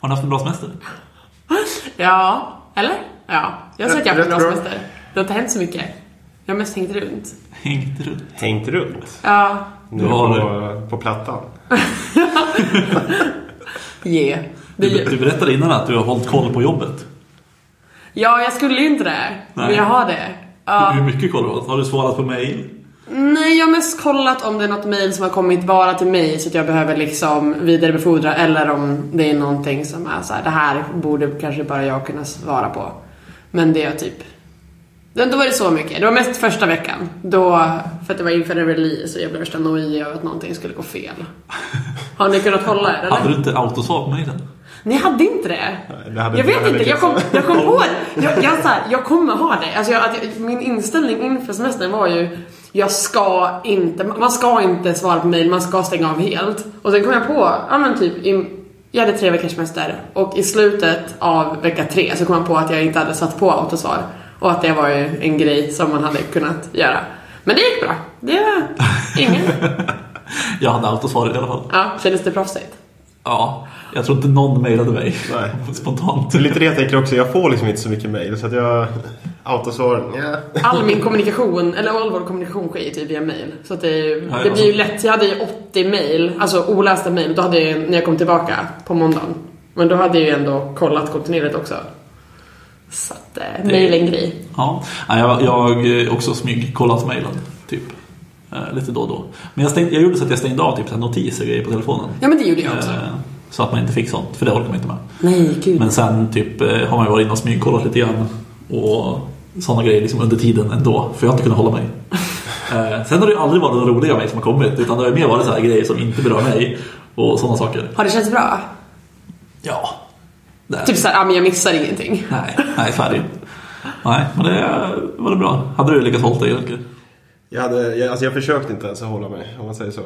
Har ni haft en bra semester? Ja, eller? Ja, jag har sagt att jag har haft en bra semester. Det har inte hänt så mycket. Jag har mest hängt runt. Hängt runt. Hängt runt. Ja, Nu Du har på, på plattan. yeah. Du, du berättade innan att du har hållit koll på jobbet. ja, jag skulle ju inte det. Men Nej. jag har det. Ja. Hur mycket koll har du? Har du svarat på mail? Nej, jag har mest kollat om det är något mail som har kommit bara till mig så att jag behöver liksom vidarebefordra eller om det är någonting som är så här, det här borde kanske bara jag kunna svara på. Men det är typ... Då var det så mycket. Det var mest första veckan. Då, för att det var inför en release och jag blev värsta nojig över att någonting skulle gå fel. Har ni kunnat hålla er eller? Hade du inte autosvar på mailen? Ni hade inte det? det hade jag vet inte, jag kom, jag kom på det. Jag, jag, så här, jag kommer ha det. Alltså jag, att min inställning inför semestern var ju jag ska inte, man ska inte svara på mail, man ska stänga av helt. Och sen kom jag på, ja men typ, i, jag hade tre veckors semester och i slutet av vecka tre så kom jag på att jag inte hade satt på autosvar. Och att det var ju en grej som man hade kunnat göra. Men det gick bra. Det var ingen... Jag hade autosvar i alla fall. Ja, kändes det proffsigt? Ja, jag tror inte någon mejlade mig. Nej. Spontant. Det är lite det jag tänker också. Jag får liksom inte så mycket mail. Så att jag... Autosvar, ja. All min kommunikation, eller all vår kommunikation sker ju typ via mail. Så att det, är ju- Ja, det ja. blir ju lätt. Jag hade ju 80 mail, alltså olästa mail. Då hade jag, när jag kom tillbaka på måndagen. Men då hade jag ju ändå kollat kontinuerligt också. Så att, eh, mail är en grej. Ja, jag har också smygkollat mejlen. Typ. Eh, lite då och då. Men jag, stängde, jag gjorde så att jag stängde av typ notiser grejer på telefonen. Ja men det gjorde jag också. Eh, Så att man inte fick sånt, för det orkar man inte med. Nej, gud. Men sen typ eh, har man ju varit inne och smygkollat lite grann. Och sådana grejer liksom under tiden ändå. För jag har inte kunnat hålla mig. Sen har det ju aldrig varit några roliga mejl som har kommit. Utan det har ju mer varit så här grejer som inte berör mig. Och sådana saker. Har det känts bra? Ja. Det- Typ såhär, ja men jag missar ingenting. Nej, nej så är det ju inte. Nej, men det var det bra. Hade du lyckats hålla dig? Jag, hade, jag, alltså jag försökte inte ens att hålla mig, om man säger så.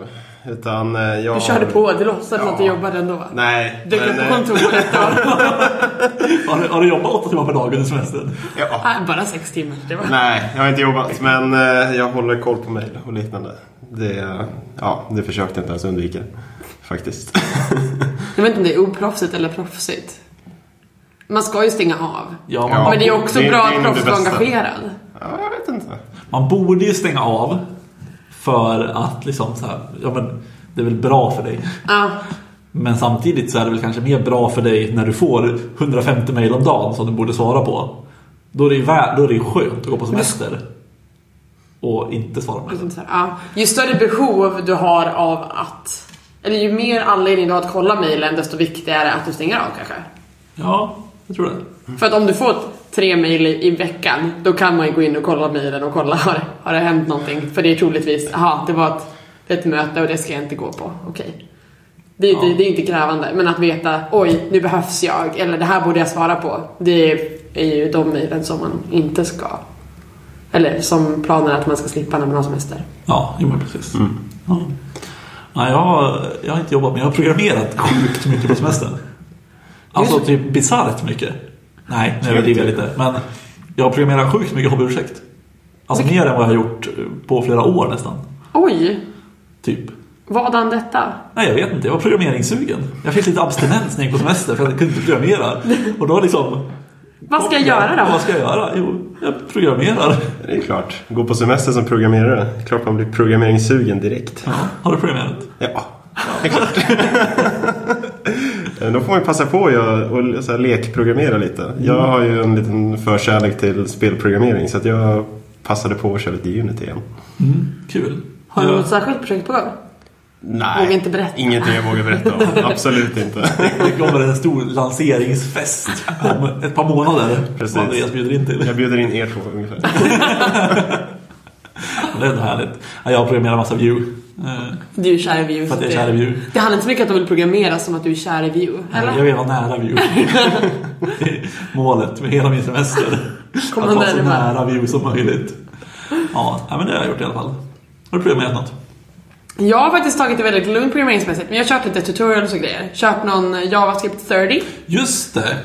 Utan eh, jag... Du körde på, du låtsades att du Ja. jobbade ändå. Nej. Dök upp men, på eh, kontoret och... Har du, har du jobbat åtta timmar per dag under semestern? Ja. Nej, bara sex timmar. Det var... Nej, jag har inte jobbat. Men eh, jag håller koll på mejl och liknande. Det, ja, det försökte jag inte ens undvika. Faktiskt. Jag vet inte om det är oproffsigt eller proffsigt. Man ska ju stänga av. Ja, man, Ja. Men det är också det är- bra det är att proffs bästa. engagerad. Ja, jag vet inte. Man borde ju stänga av. För att liksom så här, ja men det är väl bra för dig. Ja, Men samtidigt så är det väl kanske mer bra för dig när du får 150 mejl om dagen som du borde svara på. Då är det ju, vä- då är det ju skönt att gå på semester. Och inte svara på mejlen. här, ja. Ju större behov du har av att... Eller ju mer anledning du har att kolla mejlen, desto viktigare att du stänger av kanske. Ja, jag tror det. För att om du får tre mejl i, i veckan, då kan man ju gå in och kolla mejlen och kolla, har, det- har det hänt någonting? För det är troligtvis, jaha, det var ett, ett möte och det ska jag inte gå på. Okej. Det, Ja. det, det är inte krävande, men att veta, oj, nu behövs jag, eller det här borde jag svara på. Det är ju de mejlen som man inte ska. Eller som planen att man ska slippa när man har semester. Ja, jo men precis. Ja. Nej, jag, har, jag har inte jobbat men jag har programmerat sjukt mycket på semestern. Alltså typ bisarrt mycket. Nej, nu överdriver jag lite. Men jag har programmerat sjukt mycket hobbyprojekt. Alltså mer än vad jag har gjort på flera år nästan. Oj, Typ. vadan detta? Nej, jag vet inte. Jag var programmeringssugen. Jag fick lite abstinens när jag gick på semester för jag kunde inte programmera. Och då liksom... Vad ska jag göra Ja, Vad då? ska jag göra? Jo, jag programmerar. Det är klart. Gå på semester som programmerare. Klart man blir programmeringssugen direkt. Ja, har du programmerat? Ja, det är klart. Då får man ju passa på att göra- och så här lekprogrammera lite. Jag har ju en liten förkärlek till spelprogrammering så att jag passade på att köra lite Unity igen. Mm, kul. Har du Jag- något särskilt projekt på gång? Nej, Vågar inte berätta. ingenting jag vågar berätta om. Absolut inte. Det kommer en stor lanseringsfest om ett par månader. Precis. Som Andreas bjuder in till. Jag bjuder in er två ungefär. Det är ändå härligt. Ja, Jag programmerar massa view. Eh, Du är kär i Vue. För att jag är kär i Vue. Det handlar inte så mycket om att du vill programmera som att du är kär i Vue, eller? Jag vill vara nära view. Det är målet med hela min semester. Komma att vara så nära view som möjligt. Ja, ja, men det har jag gjort i alla fall. Har du programmerat något? Jag har faktiskt tagit det väldigt lugnt programmeringsmässigt, men jag har kört lite tutorials och grejer. Kört någon JavaScript 30. Just det!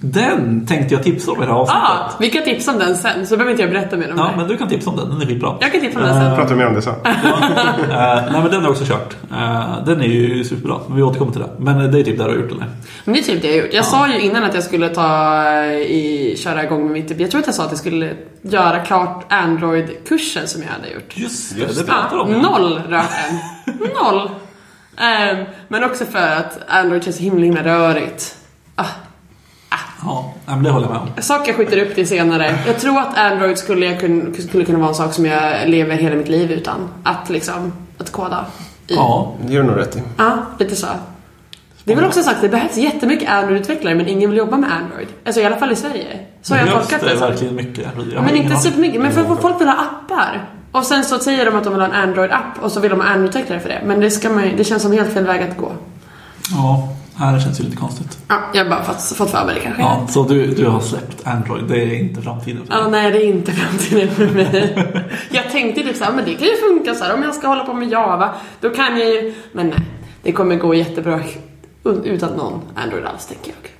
Den tänkte jag tipsa om i det här avsnittet. Ah, vi kan tipsa om den sen, så behöver inte jag berätta mer om Ja, det. men du kan tipsa om den. Den är skitbra. Jag kan tipsa om den sen. Pratar vi mer om det sen? Eh, nej, men den har jag också kört. Eh, den är ju superbra. Men vi återkommer till det. Men det är typ det du har gjort, eller? Men det är typ det jag har gjort. Jag sa ju innan att jag skulle ta i, köra igång med mitt... Jag tror att jag sa att jag skulle göra klart Android-kursen som jag hade gjort. Just det, Just det pratar Ja, om. ja. noll röken. Noll. Ehm, men också för att Android känns så himla, himla rörigt. Ah, Ja, men det håller jag med om. saker jag skjuter upp till senare. Jag tror att Android skulle, jag kun, skulle kunna vara en sak som jag lever hela mitt liv utan. Att liksom, att koda i. Ja, Det gör du nog rätt i. Ja, lite så. Det är väl också sagt, det behövs jättemycket Android-utvecklare men ingen vill jobba med Android. Alltså i alla fall i Sverige. Så har jag behövs tolkat det det. som. verkligen mycket? Jag Men inte supermycket. Men för för folk vill ha appar. Och sen så säger de att de vill ha en Android-app och så vill de ha Android-utvecklare för det. Men det, ska man, det känns som helt fel väg att gå. Ja, nej, det känns ju lite konstigt. Ja, jag har bara fått, fått för mig det kanske. Ja, så du, du har släppt Android, det är inte framtiden för dig. Ja, nej, det är inte framtiden för mig. jag tänkte typ såhär, men det kan ju funka så här. Om jag ska hålla på med Java, då kan jag ju... Men nej, det kommer gå jättebra utan någon Android alls, tänker jag.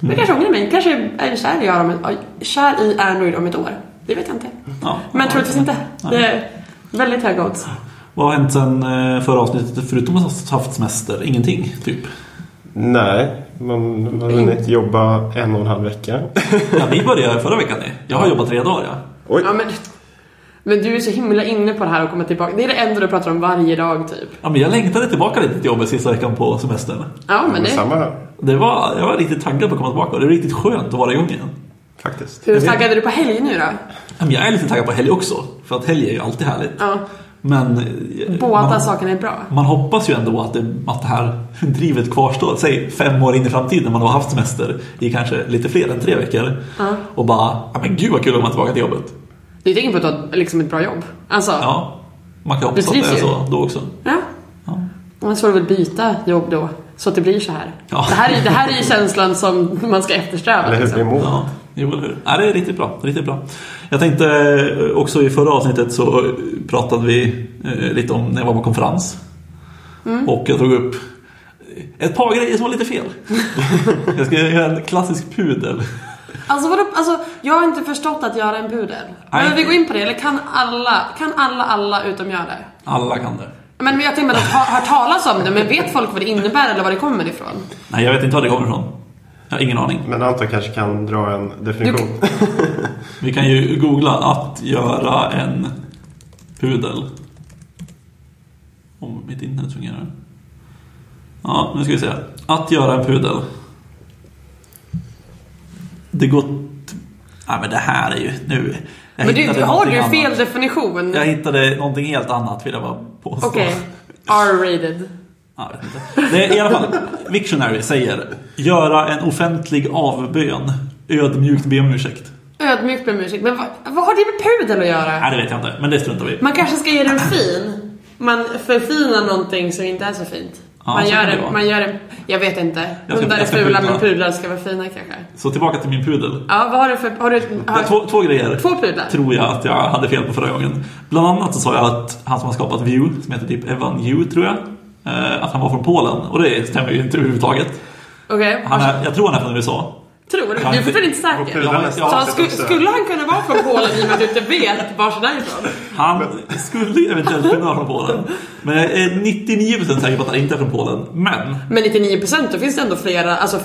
Men jag kanske ångrar mig. Kanske är jag kär i, om ett, kär i Android om ett år. Det vet jag inte. Ja. Men troligtvis inte. Det är väldigt höga odds. Vad har hänt sen eh, förra avsnittet förutom att ha haft semester? Ingenting, typ? Nej, man man har hunnit jobba en och en halv vecka. Ja, vi började förra veckan. ni. Jag har jobbat tre dagar, ja. Oj, Ja, men, men du är så himla inne på det här och komma tillbaka. Det är det enda du pratar om varje dag, typ. ja men jag längtade tillbaka lite till jobbet sista veckan på semestern. Ja, men det... samma här. Det var, jag var riktigt taggad på att komma tillbaka och det är riktigt skönt att vara igång igen. Faktiskt. Hur taggad är du på helg nu då? Ja, men Jag är lite taggad på helg också, för att helg är ju alltid härligt. Ja, Men båda man, sakerna är bra. man hoppas ju ändå att det, att det här drivet kvarstår. Säg fem år in i framtiden när man har haft semester i kanske lite fler än tre veckor. Och bara, ja men gud vad kul att komma tillbaka till jobbet. Du tänker på att du har liksom ett bra jobb? Alltså, ja. Man kan hoppas att det är ju. så då också. ja. Ja. Men så får du väl byta jobb då, så att det blir så här. Ja. Det, här är, det här är ju känslan som man ska eftersträva. Eller hur? Det är Liksom. Ja, jo, eller hur? Ja, det är riktigt bra. Riktigt bra. Jag tänkte eh, också i förra avsnittet så pratade vi eh, lite om när jag var på konferens. Mm. Och jag tog upp ett par grejer som var lite fel. jag ska göra en klassisk pudel. Alltså, vadå, alltså, jag har inte förstått att göra en pudel. Behöver vi gå in på det? Eller kan alla, kan alla, alla utom göra det? Alla kan det. Men jag tänker att ha hört talas om det, men vet folk vad det innebär eller var det kommer ifrån? Nej, jag vet inte var det kommer ifrån. Jag har ingen aning. Men Anton kanske kan dra en definition. Vi kan ju googla att göra en pudel. Om mitt internet fungerar. Ja, nu ska vi se. Att göra en pudel. Det går... Ja, men det här är ju nu... Jag Men du, har du fel annat. definition? Jag hittade någonting helt annat vill jag bara påstå. Okej. R-rated. Ja, jag vet inte. Det är i alla fall, Victionary säger göra en offentlig avbön. Ödmjukt be om ursäkt. Ödmjukt ber om ursäkt. Men vad, vad har det med pudel att göra? Nej, det vet jag inte, men det struntar vi. Man kanske ska ge den fin. Man förfinar någonting som inte är så fint. Ja, man, så gör en, man gör en, jag vet inte. Jag Hundar är fula men pudlar ska vara fina kanske. Så tillbaka till min pudel. Ja, vad har du för... Har du, har, Två, två grejer. Två pudlar? Tror jag att jag hade fel på förra gången. Bland annat så sa jag att han som har skapat Vue, som heter typ Evan Vue tror jag. eh, Att han var från Polen. Och det stämmer ju inte överhuvudtaget. Okej. Han är, jag tror han är från USA. Tror du? Du är inte- fortfarande inte säker? Ja. Så han sku, skulle han kunna vara från Polen i och med att du inte vet var han är ifrån? Han skulle eventuellt kunna vara från Polen. Men jag är 99% säker på att han inte är från Polen. Men Men 99% då finns det ändå flera, alltså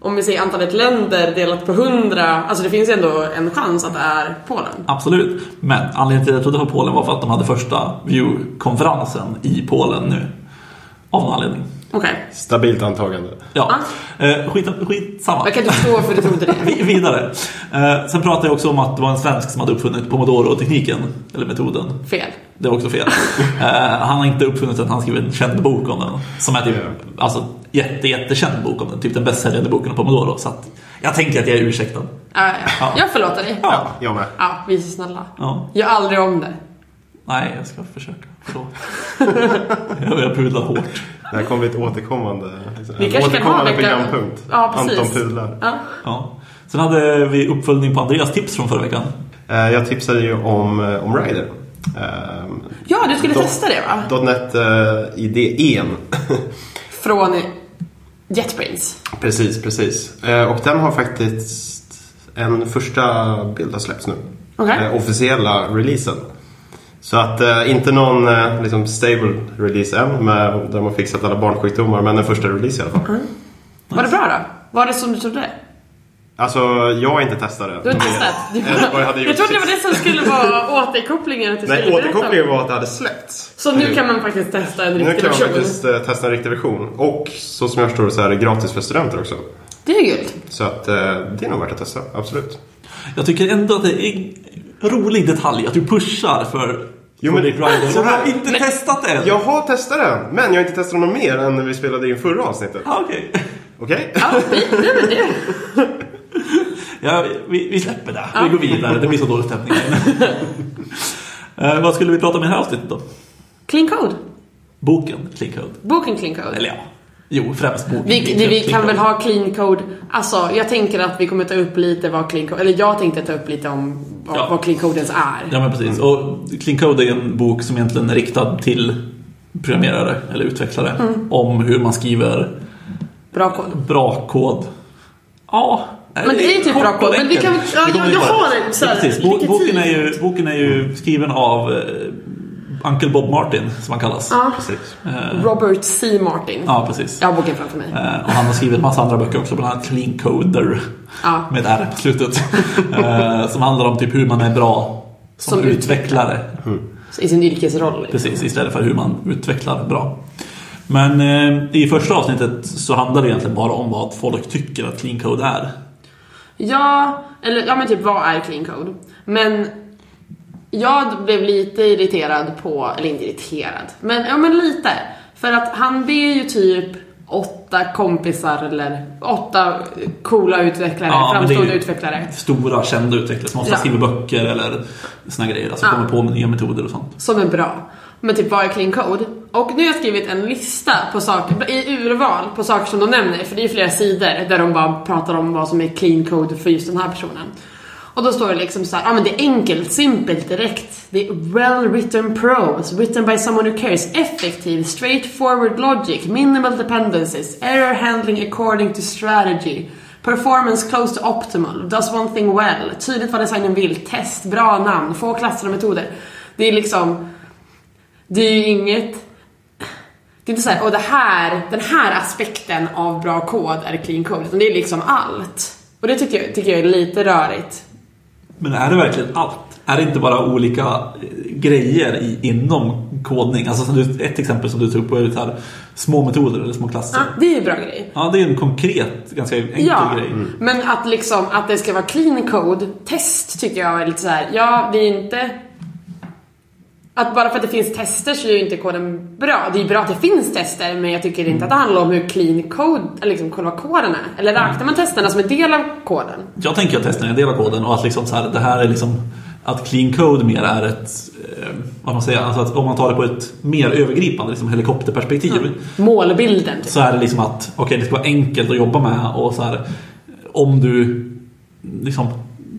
om vi säger antalet länder delat på 100, alltså det finns ändå en chans att det är Polen. Absolut. Men anledningen till att jag trodde det var Polen var för att de hade första View-konferensen i Polen nu. Av någon anledning. Okej. Stabilt antagande. Ja. Eh, skit, skitsamma. Jag kan inte förstå varför du trodde det. Vi- Vidare. Eh, sen pratade jag också om att det var en svensk som hade uppfunnit pomodoro-tekniken. Eller metoden. Fel. Det var också fel. Eh, han har inte uppfunnit den, han skrev en känd bok om den. Som är typ, alltså jätte, jättekänd bok om den. Typ den bästsäljande boken om pomodoro. Så att jag tänker att jag är ursäktad. Ja, ja. Jag förlåter dig. Ja. Ja, jag med. Ja, vi är så snälla. Ja. Gör aldrig om det. Nej, jag ska försöka. Förlåt. jag jag pudlar hårt. Det här kommer bli ett återkommande, liksom, Vi en kanske kan ha återkommande programpunkt. Ja, precis. Anton pudlar. Ja. Ja. Sen hade vi uppföljning på Andreas tips från förra veckan. Eh, Jag tipsade ju om, eh, om Rider. Ehm, ja, du skulle Dot- testa det va? .NET uh, IDEn. Från JetBrains. Precis, precis. Eh, och den har faktiskt en första bild har släppts nu. Eh, officiella releasen. Så att eh, inte någon eh, liksom stable release än med, där har fixat alla barnsjukdomar men en första release i alla fall. Var det bra då? Var det som du trodde? Alltså jag har inte testat det. Du har testat? Du Eller vad jag hade gjort trodde det var det som skulle vara återkopplingen. Du Nej, återkopplingen var att det hade släppts. Så nu kan man faktiskt testa en Nu riktig kan man version. faktiskt eh, testa en riktig version. Och så som jag förstår det så är det gratis för studenter också. Det är gött. Så att eh, det är nog värt att testa, absolut. Jag tycker ändå att det är en rolig detalj att du pushar för Jo, men- här- har inte Men- testat det än. Jag har testat den, men jag har inte testat någon mer än när vi spelade in förra avsnittet. Ah, Okej. Okej? Ja, nej, nej, men det. Ja, vi, vi släpper det. Vi går vidare. Det blir så dålig stämning. eh, vad skulle vi prata om i det här avsnittet då? Clean Code. Boken Clean Code. Boken Clean Code. Eller ja, jo främst boken. Vi, vi Clean kan väl ha clean code. Alltså, jag tänker att vi kommer ta upp lite vad clean code, eller jag tänkte ta upp lite om vad, Ja. vad clean code ens är. Ja men precis. Och Clean Code är en bok som egentligen är riktad till programmerare eller utvecklare Mm. om hur man skriver Bra kod. bra kod. Ja. Men det är typ bra kod, men vi kan- ja, jag- vi jag har en så här Ja, precis. Boken är, ju, boken är ju skriven av eh, Uncle Bob Martin som han kallas. Ja. Precis. Robert C. Martin. Ja, precis. Jag har boken framför mig. Eh, och han har skrivit massa andra böcker också, bland annat Clean Coder. Ja. Med R på slutet. eh, som handlar om typ hur man är bra som, Som utvecklare. Så I sin yrkesroll. liksom. Precis, istället för hur man utvecklar bra. Men eh, i första avsnittet så handlar det egentligen bara om vad folk tycker att clean code är. Ja, eller ja men typ vad är clean code? Men jag blev lite irriterad på, eller inte irriterad, men ja men lite. För att han ber ju typ åtta kompisar eller åtta coola utvecklare, Ja, framstående utvecklare. Stora kända utvecklare som ofta Ja. skriver böcker eller såna grejer. Alltså Ja. kommer på med nya metoder och sånt. Som är bra. Men typ vad är clean code? Och nu har jag skrivit en lista på saker, i urval på saker som de nämner, för det är ju flera sidor där de bara pratar om vad som är clean code för just den här personen. Och då står det liksom så här, ja ah, men det är enkelt, simpelt, direkt. Det är well written prose, written by someone who cares, effektiv, straightforward logic, minimal dependencies, error handling according to strategy, performance close to optimal, does one thing well, tydligt vad designen vill, test, bra namn, få klasser och metoder. Det är liksom, det är ju inget det är inte såhär, och det här, den här aspekten av bra kod är clean code, utan det är liksom allt. Och det tycker jag, tycker jag är lite rörigt. Men är det verkligen allt? Är det inte bara olika eh, grejer i, inom kodning? Alltså som du, ett exempel som du tog upp var ju så här, små metoder eller små klasser. Ja, det är ju bra grej. Ja, det är en konkret, ganska enkel Ja, grej. men att liksom, att det ska vara clean code, test tycker jag är lite så här. ja det är inte... Att bara för att det finns tester så är ju inte koden bra. Det är bra att det finns tester, men jag tycker inte att det handlar om hur clean code, liksom själva koden är. Eller räknar man testerna som en del av koden? Jag tänker att testen är en del av koden och att liksom så här, det här är liksom att clean code mer är ett, eh, vad man säger, alltså att om man tar det på ett mer övergripande liksom helikopterperspektiv Målbilden, typ. så är det liksom att okej, det ska vara enkelt att jobba med och så här, om du liksom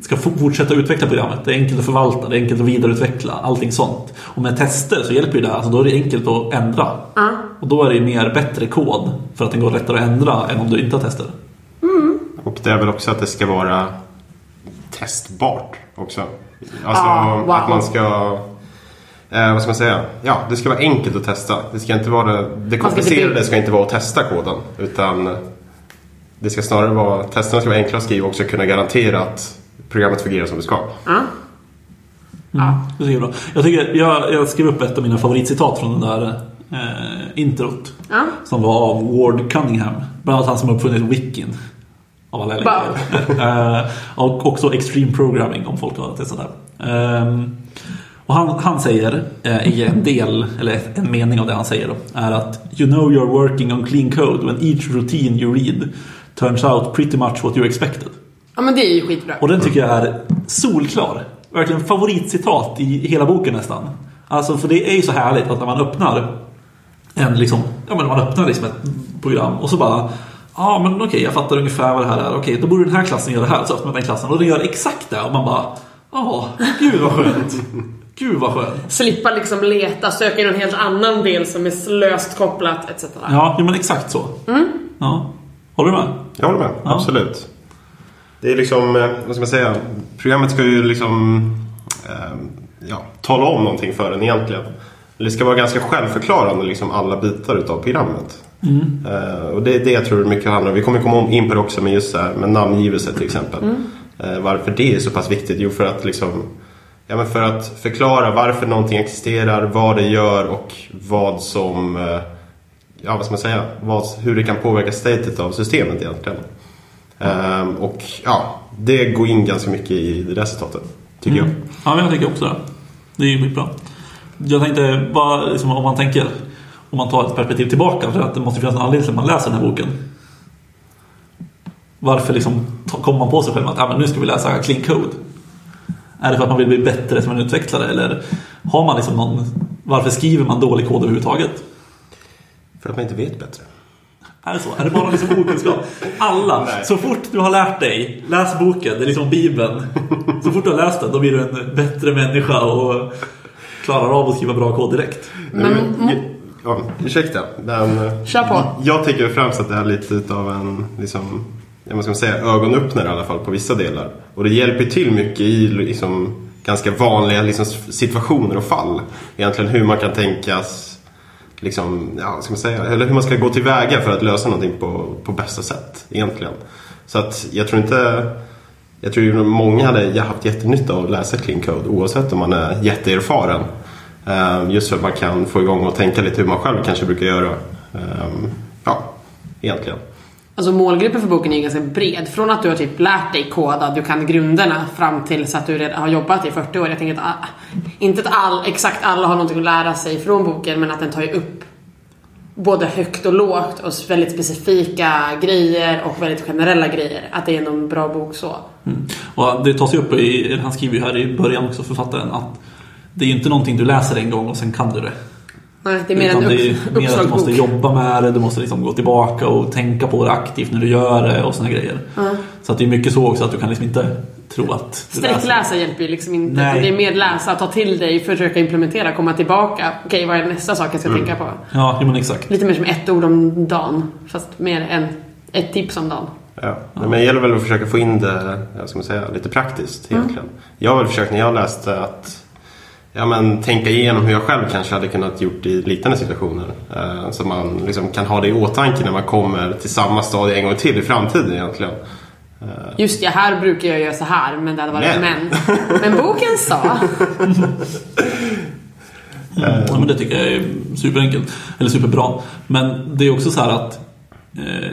ska fortsätta utveckla programmet, det är enkelt att förvalta, det är enkelt att vidareutveckla, allting sånt. Och med tester så hjälper ju det, alltså då är det enkelt att ändra. Ja. Och då är det mer bättre kod för att den går lättare att ändra än om du inte har tester. Och det är väl också att det ska vara testbart också. Alltså Ah, wow. att man ska... Eh, vad ska man säga? Ja, det ska vara enkelt att testa. Det ska inte vara... Det komplicerade ska inte vara att testa koden. Utan det ska snarare vara... Testerna ska vara enkla att skriva och också kunna garantera att programmet fungerar som det ska. Ja. Ja. Det är bra. jag, tycker, jag, jag skrev upp ett av mina favoritcitat från den där eh, introt. Ja. Som var av Ward Cunningham. Bland annat han som uppfunnit Wikin. Av alla länkar. eh, och också Extreme Programming om folk har testat det. Ehm, och han, han säger eh, i en del, eller en mening av det han säger då, är att You know you're working on clean code when each routine you read turns out pretty much what you expected. Ja, men det är ju skitbra. Och den tycker jag är solklar. Verkligen favoritcitat i hela boken nästan. Alltså för det är ju så härligt att när man öppnar en liksom, ja men man öppnar liksom ett program och så bara Ja men okej jag fattar ungefär vad det här är. Okej då borde den här klassen göra det här. Så öppnar man den klassen och den gör exakt det. Och man bara Ja, gud vad skönt. Gud vad skönt. Slippa liksom leta, söka i någon helt annan del som är löst kopplat etc. Ja, men exakt så. Ja. Håller du med? Jag håller med, Ja. absolut. Det är liksom, eh, vad ska man säga, programmet ska ju liksom eh, ja, tala om någonting för en egentligen. Det ska vara ganska självförklarande liksom alla bitar utav programmet. Eh, och det är det jag tror mycket handlar om. Vi kommer komma in på det också med just så här, med namngivelse till exempel. Eh, varför det är så pass viktigt? Jo för att liksom Ja, men för att förklara varför någonting existerar, vad det gör och vad som ja, vad ska man säga, vad, hur det kan påverka statet av systemet egentligen. Ehm, och ja, det går in ganska mycket i det resultatet, tycker Mm. Ja, men jag tycker också det. Det är ju skitbra. Jag tänkte, bara, liksom, om man tänker, om man tar ett perspektiv tillbaka, för att det måste finnas en anledning till att man läser den här boken. Varför liksom, kommer man på sig själv att ah, men nu ska vi läsa clean code? Är det för att man vill bli bättre som en utvecklare? Eller har man liksom någon, varför skriver man dålig kod överhuvudtaget? jag. För att man inte vet bättre. Är det så? Är det bara liksom okunskap? Alla, Nej. så fort du har lärt dig, läs boken, det är liksom bibeln. Så fort du har läst den, då blir du en bättre människa och klarar av att skriva bra kod direkt. Men- Nu- ja, ursäkta, men eh, Kör på. jag tycker främst att det är lite utav en liksom, ja, vad ska säga, ögonöppnare i alla fall på vissa delar. Och det hjälper till mycket i liksom, ganska vanliga liksom, situationer och fall. Egentligen hur man kan tänkas liksom, ja, vad ska man säga, eller hur man ska gå tillväga för att lösa någonting på, på bästa sätt egentligen. Så att jag tror inte jag tror ju många hade haft jättenytta av att läsa clean code oavsett om man är jätteerfaren. Ehm, just för att man kan få igång och tänka lite hur man själv kanske brukar göra. Ehm, ja, egentligen. Alltså målgruppen för boken är ganska bred. Från att du har typ lärt dig koda, du kan grunderna, fram till så att du redan har jobbat i 40 år. Jag tänker att, ah, inte att all, exakt alla har någonting att lära sig från boken, men att den tar ju upp både högt och lågt och väldigt specifika grejer och väldigt generella grejer. Att det är en bra bok så. Mm. Och det tas ju upp i, han skriver ju här i början också, författaren, att det är ju inte någonting du läser en gång och sen kan du det. Nej, det är mer Utan en det är mer att du måste jobba med det, du måste liksom gå tillbaka och tänka på det aktivt när du gör det och såna grejer. Så att det är mycket så också att du kan liksom inte tro att. Sträckläsa hjälper ju liksom inte. Nej. Det är mer läsa, ta till dig, försöka implementera, komma tillbaka. Okej, vad är nästa sak jag ska tänka på? Ja, men exakt. Lite mer som ett ord om dagen, fast mer än ett tips om dagen. Ja. Men det gäller väl att försöka få in det jag ska man säga, lite praktiskt egentligen. Jag har väl försökt när jag läste att ja, men, tänka igenom hur jag själv kanske hade kunnat gjort i liknande situationer. Eh, så man liksom kan ha det i åtanke när man kommer till samma stadie en gång till i framtiden egentligen. Just ja, här brukar jag göra så här, men det hade varit Men. men. Men boken sa... Mm. Ja, men det tycker jag är superenkelt. Eller superbra. Men det är också så här att eh,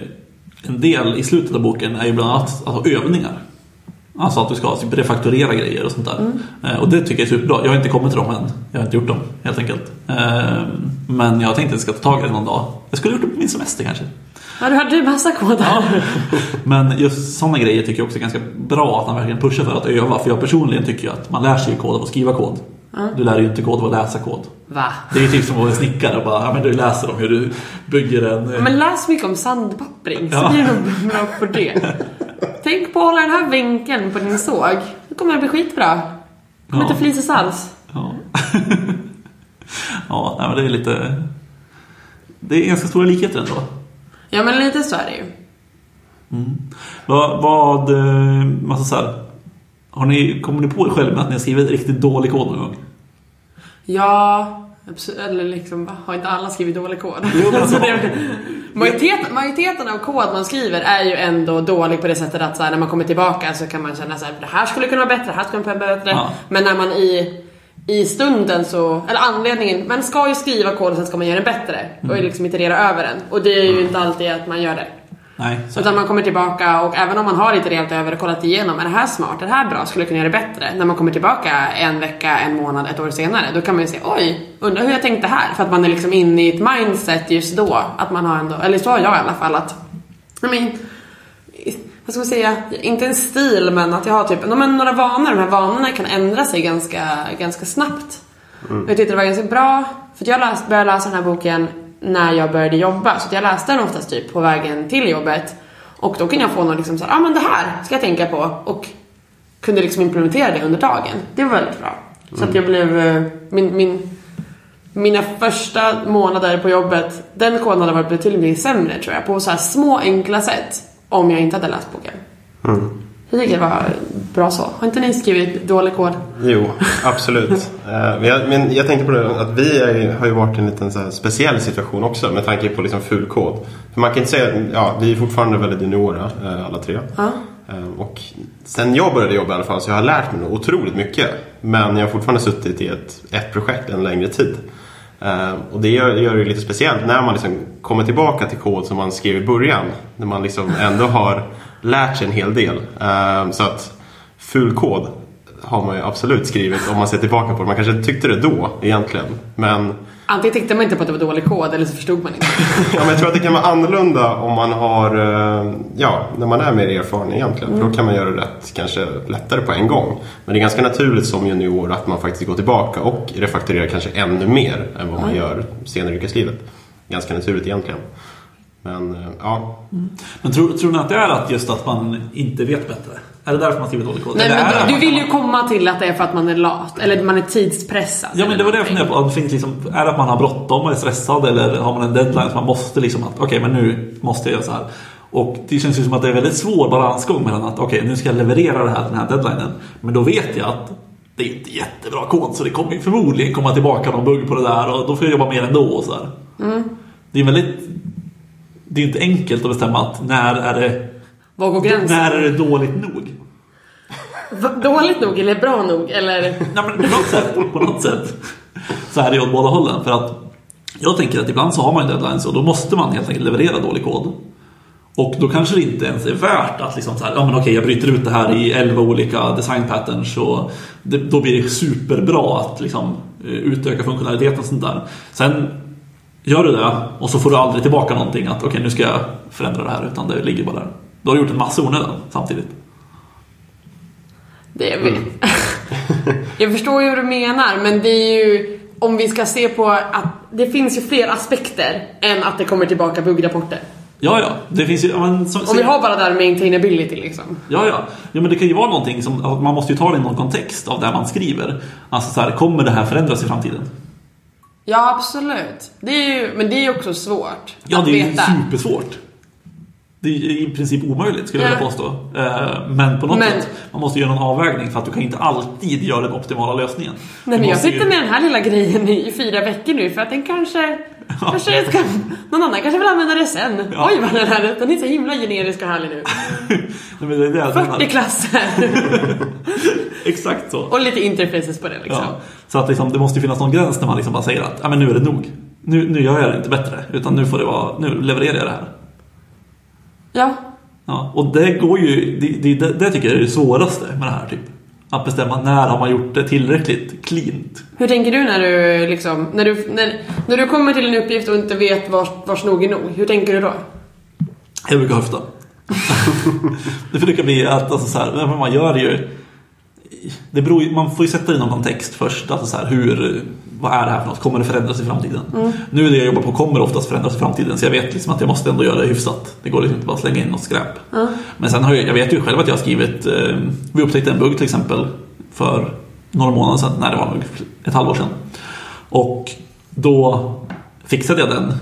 en del i slutet av boken är ju bland annat att ha övningar. Alltså att du ska typ refaktorera grejer och sånt där. Eh, och det tycker jag är superbra. Jag har inte kommit till dem än. Jag har inte gjort dem helt enkelt. Eh, men jag tänkte att jag ska ta tag i det någon dag. Jag skulle ha gjort det på min semester kanske. Ja, du hade ju massa koder. Men just sådana grejer tycker jag också är ganska bra att man verkligen pushar för att öva. För jag personligen tycker ju att man lär sig ju kod av att skriva kod. Du lär dig ju inte kod av att läsa kod. Va? Det är ju typ som att vara snickare och bara, ja men du läser om hur du bygger en... eh, Men läs mycket om sandpappring, så Ja. blir du nog bra på det. Tänk på att hålla den här vinkeln på din såg. Då kommer det bli skitbra. Det kommer Ja. inte flises alls. Ja, ja nej, men det är lite... Det är ganska stora likheter ändå. Ja, men lite så är det ju. Vad, vad eh, alltså så här, har ni, kommer ni på er själv med att ni har skrivit riktigt dålig kod någon gång? Ja, absolut. Eller liksom, har inte alla skrivit dålig kod? men alltså, majoriteten, majoriteten av kod man skriver är ju ändå dålig på det sättet att så här, när man kommer tillbaka så kan man känna så här, det här skulle kunna vara bättre, det här skulle kunna vara bättre. Ja. Men när man i, i stunden så, eller anledningen, man ska ju skriva kod och sen ska man göra det bättre. Och liksom iterera över den. Och det är ju inte alltid att man gör det. Nej, så, Utan man kommer tillbaka och även om man har itererat över och kollat igenom, är det här smart, är det här bra, skulle jag kunna göra det bättre? När man kommer tillbaka en vecka, en månad, ett år senare, då kan man ju säga oj, undrar hur jag tänkte här? För att man är liksom inne i ett mindset just då, att man har ändå, eller så har jag i alla fall att, I mean, vad ska man säga, inte en stil men att jag har typ, men några vanor, de här vanorna kan ändra sig ganska, ganska snabbt. Och Jag tyckte det var ganska bra, för jag läst, började läsa den här boken när jag började jobba. Så jag läste den oftast typ på vägen till jobbet. Och då kunde jag få något liksom såhär, ja ah, men det här ska jag tänka på. Och kunde liksom implementera det under dagen. Det var väldigt bra. Så att jag blev, eh, min, min, mina första månader på jobbet, den koden hade varit betydligt mycket sämre tror jag. På så här små enkla sätt. Om jag inte hade läst boken. Jag tycker det var bra så. Har inte ni skrivit dålig kod? Jo, absolut. Eh, men, jag, tänkte på det att vi är, har ju varit i en liten så speciell situation också med tanke på liksom ful kod. För man kan inte säga, ja vi är fortfarande väldigt juniora eh, alla tre. Ja. Eh, Och sen jag började jobba i alla fall så jag har lärt mig otroligt mycket. Men jag har fortfarande suttit i ett, ett projekt en längre tid. Och det gör, gör det lite speciellt när man liksom kommer tillbaka till kod som man skrev i början. När man liksom ändå har lärt sig en hel del. Eh, Så att ful kod har man ju absolut skrivit om man ser tillbaka på det. Man kanske tyckte det då egentligen. Men Antingen tyckte man inte på att det var dålig kod eller så förstod man inte. Ja, men jag tror att det kan vara annorlunda om man har, eh, ja, när man är mer erfaren egentligen. För då kan man göra rätt kanske lättare på en gång. Men det är ganska naturligt som junior att man faktiskt går tillbaka och refaktorerar kanske ännu mer än vad man gör senare i yrkeslivet. Ganska naturligt egentligen. Men eh, ja, Men tror, tror ni att det är att just att man inte vet bättre? Är det därför man skriver dålig kod? Nej, men du, du vill ju komma till att det är för att man är lat. Eller man är tidspressad. Ja men det var det jag funderade på. Finns liksom, är det att man har bråttom och är stressad eller har man en deadline så man måste liksom att okej men nu måste jag göra så här. Och det känns ju som att det är en väldigt svår balansgång mellan att okej nu ska jag leverera det här den här deadlinen. Men då vet jag att det är inte jättebra kod så det kommer ju förmodligen komma tillbaka någon bugg på det där och då får jag jobba mer ändå och så här. Det är väldigt det är inte enkelt att bestämma att när är det, Var går gränsen? när är det dåligt nog? Dåligt nog eller bra nog? Eller? Nej, men på något sätt, på något sätt så är det ju åt båda hållen. För att jag tänker att ibland så har man ju deadlines och då måste man helt enkelt leverera dålig kod. Och då kanske det inte ens är värt att liksom så här, ja men okej jag bryter ut det här i 11 olika design patterns och det, då blir det superbra att liksom eh, utöka funktionaliteten och sånt där. Sen gör du det och så får du aldrig tillbaka någonting att okej nu ska jag förändra det här utan det ligger bara där. Då har du gjort en massa onödan samtidigt. Det är vi. Jag förstår ju hur du menar, men det är ju om vi ska se på att det finns ju fler aspekter än att det kommer tillbaka buggrapporter. Ja, ja. Det finns ju... ja, Men, som, Om vi har bara där maintainability liksom. Ja, ja. ja men det kan ju vara någonting som... Man måste ju ta det i någon kontext av det man skriver. Alltså så här, kommer det här förändras i framtiden? Ja, absolut. Det är ju, men det är ju också svårt Ja, att det är veta. supersvårt. Det är i princip omöjligt skulle jag Ja. vilja påstå. Eh, Men på något Men- sätt, man måste göra någon avvägning för att du kan inte alltid göra den optimala lösningen. Nej, Du men jag måste ju- sitter med den här lilla grejen i fyra veckor nu för att den kanske... Kanske jag ska, någon annan kanske vill använda det sen. Ja. Oj vad den här den är så himla generisk och härlig nu. Nej, men det är det jag menar. 40 klasser. Exakt så. och lite interfaces på det liksom. Ja. Så att liksom, det måste ju finnas någon gräns när man liksom bara säger att ja, men nu är det nog. Nu, nu gör jag det inte bättre. Utan nu får det vara, nu levererar jag det här. Ja. Ja, och det går ju, det, det, det, det tycker jag är det svåraste med det här typ. Att bestämma när har man gjort det tillräckligt cleant. Hur tänker du när du liksom, när du, när, när du kommer till en uppgift och inte vet vars, vars nog är nog? Hur tänker du då? Jag brukar höfta. det brukar bli att alltså, så här, man gör ju... Det beror, man får ju sätta i någon kontext först. Alltså så här, hur, vad är det här för något? Kommer det förändras i framtiden? Nu det jag jobbar på kommer oftast förändras i framtiden. Så jag vet liksom att jag måste ändå göra det hyfsat. Det går liksom inte bara att slänga in något skräp. Men sen har jag, jag vet ju själv att jag har skrivit... Eh, vi upptäckte en bugg till exempel för några månader sedan. Nej, det var nog ett halvår sedan. Och då fixade jag den.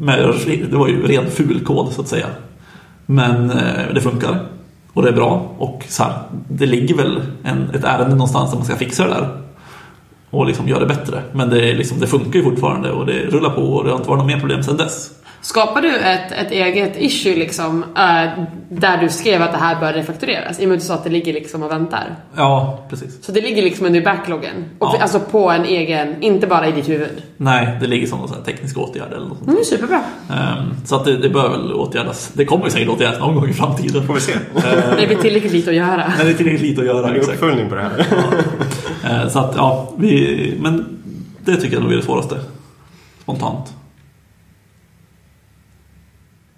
Med, det var ju ren ful kod så att säga. Men eh, det funkar. Och det är bra. Och så här, det ligger väl en, ett ärende någonstans där man ska fixa det där. Och liksom göra det bättre. Men det, är liksom, det funkar ju fortfarande och det rullar på och det har inte varit något mer problem sedan dess. Skapar du ett, ett eget issue liksom, eh, där du skrev att det här bör refaktoreras? I och med att du sa att det ligger liksom och väntar. Ja, precis. Så det ligger liksom under backloggen? Och, Ja. Alltså på en egen, inte bara i ditt huvud? Nej, det ligger som någon här teknisk åtgärd eller något sånt. Mm, superbra. Ehm, så att det, det bör väl åtgärdas. Det kommer ju säkert åtgärdas någon gång i framtiden. får vi se. Det blir tillräckligt lite att göra. Men det är tillräckligt lite att göra. Det är Exakt. uppföljning på det här. Eh, Så att, ja, vi, men det tycker jag nog är det svåraste. Spontant.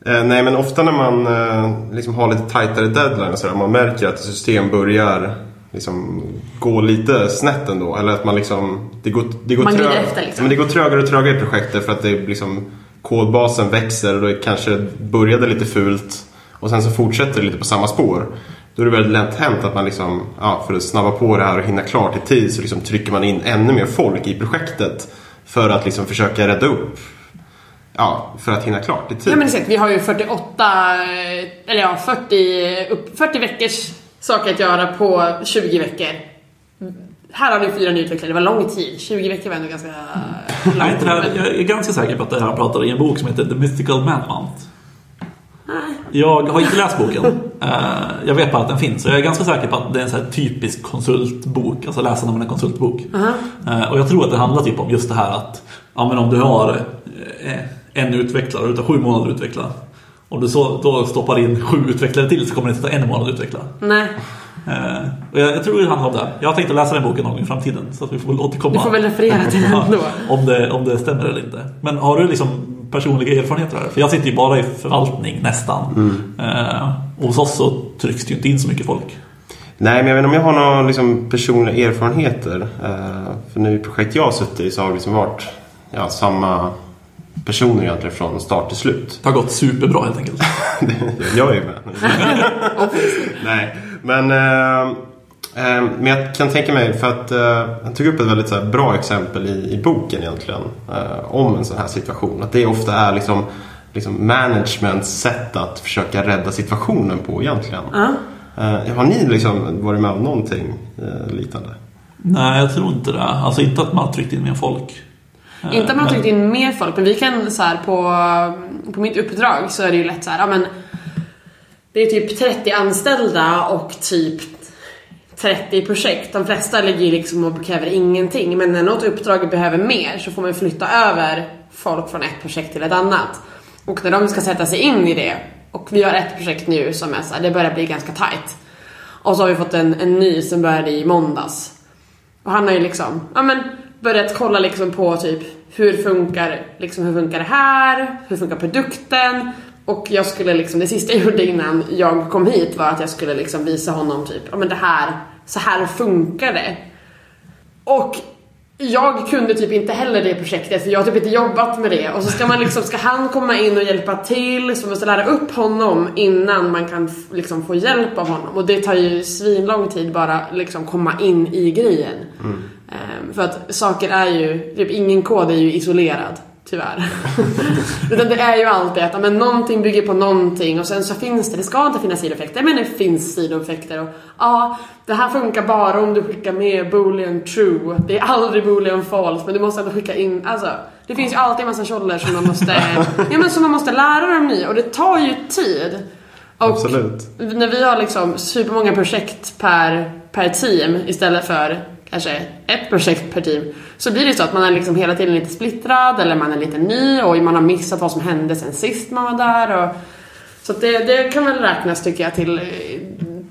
Eh, nej, men ofta när man eh, liksom har lite tajtare deadline och sådär, man märker att system börjar liksom gå lite snett ändå. Eller att man liksom, det går, det går, Man glider trö- efter, liksom. Men det går trögare och trögare i projektet för att det liksom, kodbasen växer och det kanske började lite fult och sen så fortsätter det lite på samma spår. Då är det väldigt lätt hänt att man liksom, ja, för att snabba på det här och hinna klart i tid så liksom trycker man in ännu mer folk i projektet För att liksom försöka rädda upp. Ja, för att hinna klart i tid. Ja men exakt, vi har ju 48, eh, eller ja 40, upp, 40 veckors saker att göra på 20 veckor. Här har vi fyra nyutvecklare, det var lång tid. 20 veckor var ändå ganska det här, men- jag är ganska säker på att det här pratar i en bok som heter The Mystical Man Month. Jag har inte läst boken. Eh, Jag vet bara att den finns. Och jag är ganska säker på att det är en här typisk konsultbok. Alltså läsa om en konsultbok. Eh, Och jag tror att det handlar typ om just det här att ja, men om du har eh, en utvecklare tar sju månader att utveckla. Om du så, då stoppar in sju utvecklare till så kommer det inte ta en månad att utveckla. Nej, Eh, Och jag, jag tror det handlar om det. Jag har tänkt att läsa den boken någon gång i framtiden. Så att vi får väl återkomma. du får väl referera till den då. om, det, om det stämmer eller inte. Men har du liksom personliga erfarenheter här? För jag sitter ju bara i förvaltning nästan. Eh, och hos oss så trycks det ju inte in så mycket folk. Nej, men jag vet inte om jag har några liksom, personliga erfarenheter. Eh, för nu i projekt jag har suttit i så har det liksom varit ja, samma personer egentligen från start till slut. Det har gått superbra helt enkelt. jag är ju med. Nej, men, eh, men jag kan tänka mig för att eh, han tog upp ett väldigt bra exempel i, i boken egentligen. Eh, om en sån här situation. Att det ofta är liksom, liksom managements sätt att försöka rädda situationen på egentligen. Eh, har ni liksom varit med om någonting eh, liknande? Nej, jag tror inte det. Alltså inte att man har tryckt in mer folk. Eh, Inte att man har tryckt in mer folk, men vi kan så här på, på mitt uppdrag så är det ju lätt så här, ja men det är typ 30 anställda och typ 30 projekt. De flesta ligger ju liksom och kräver ingenting, men när något uppdrag behöver mer så får man flytta över folk från ett projekt till ett annat. Och när de ska sätta sig in i det, och vi har ett projekt nu som är så här, det börjar bli ganska tight. Och så har vi fått en, en ny som började i måndags. Och han har ju liksom, ja men börjat kolla liksom på typ hur funkar, liksom hur funkar det här? Hur funkar produkten? Och jag skulle liksom, det sista jag gjorde innan jag kom hit var att jag skulle liksom visa honom typ, ja men det här, så här funkar det. Och jag kunde typ inte heller det projektet för jag har typ inte jobbat med det och så ska man liksom, ska han komma in och hjälpa till så man måste lära upp honom innan man kan liksom få hjälp av honom och det tar ju svinlång tid bara liksom komma in i grejen. Ehm, för att saker är ju, typ ingen kod är ju isolerad. Tyvärr. Utan det är ju alltid att men någonting bygger på någonting och sen så finns det, det ska inte finnas sidoeffekter men det finns sidoeffekter och ja, det här funkar bara om du skickar med boolean true. Det är aldrig boolean false men du måste ändå skicka in, alltså det finns ju alltid en massa tjoller som man måste, ja men som man måste lära dem nya och det tar ju tid. Och Absolut. när vi har liksom supermånga projekt per, per team istället för kanske ett projekt per team så blir det så att man är liksom hela tiden lite splittrad eller man är lite ny och man har missat vad som hände sen sist man var där. Och, så att det, det kan väl räknas tycker jag till eh,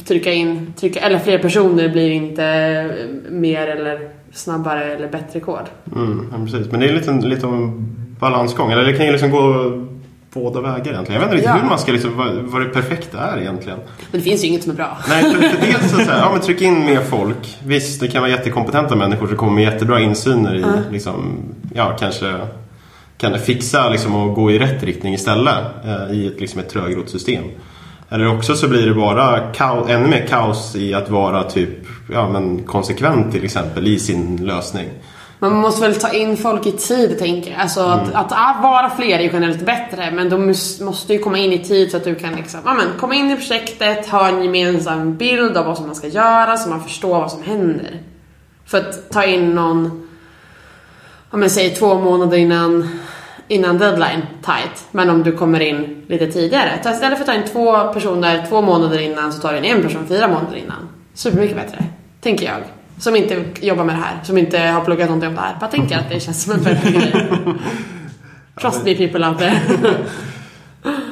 trycka in, trycka, eller fler personer blir inte eh, mer eller snabbare eller bättre kod. Mm, ja, precis. Men det är lite, lite av en balansgång. Eller det kan ju liksom gå båda vägar egentligen. Jag vet inte Ja. hur man ska liksom, vad, vad det perfekta är egentligen. Men det finns ju inget som är bra. Nej, för, för dels så, så här, ja men tryck in mer folk. Visst, det kan vara jättekompetenta människor som kommer med jättebra insyner i, liksom, ja kanske kan det fixa liksom och gå i rätt riktning istället eh, i ett, liksom ett trögrott system. Eller också så blir det bara kaos, ännu mer kaos i att vara typ, ja men konsekvent till exempel i sin lösning. Man måste väl ta in folk i tid tänker jag. Alltså att, att ah, vara fler är ju generellt bättre men de måste ju komma in i tid så att du kan liksom, ja men komma in i projektet, ha en gemensam bild av vad som man ska göra så man förstår vad som händer. För att ta in någon, om jag säger två månader innan, innan deadline tight. Men om du kommer in lite tidigare. Ta istället för att ta in två personer två månader innan så tar du in en person fyra månader innan. Supermycket bättre, tänker jag. Som inte jobbar med det här, som inte har pluggat någonting om det här. Bara tänker att det känns som en bättre grej. Trust me people out there.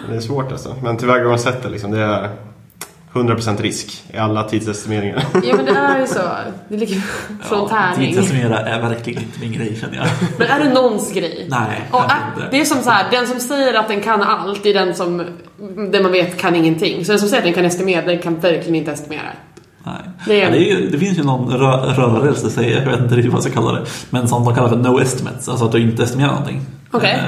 Det är svårt alltså. Men tillvägagångssättet liksom, det är 100% risk i alla tidsestimeringar. ja men det är ju så. Det ligger från tärning. Tidsestimera är verkligen inte min grej känner jag. Men är det någons grej? Nej, Och är, inte. det är som så här, den som säger att den kan allt, det är den som, den man vet kan ingenting. Så den som säger att den kan estimera, den kan verkligen inte estimera. Nej. Det Det, är- ja, det, är ju, det finns ju någon rö rörelse, säger jag, jag vet inte riktigt vad jag ska kalla det. Men som de kallar för no estimates, alltså att du inte estimerar någonting. Okej.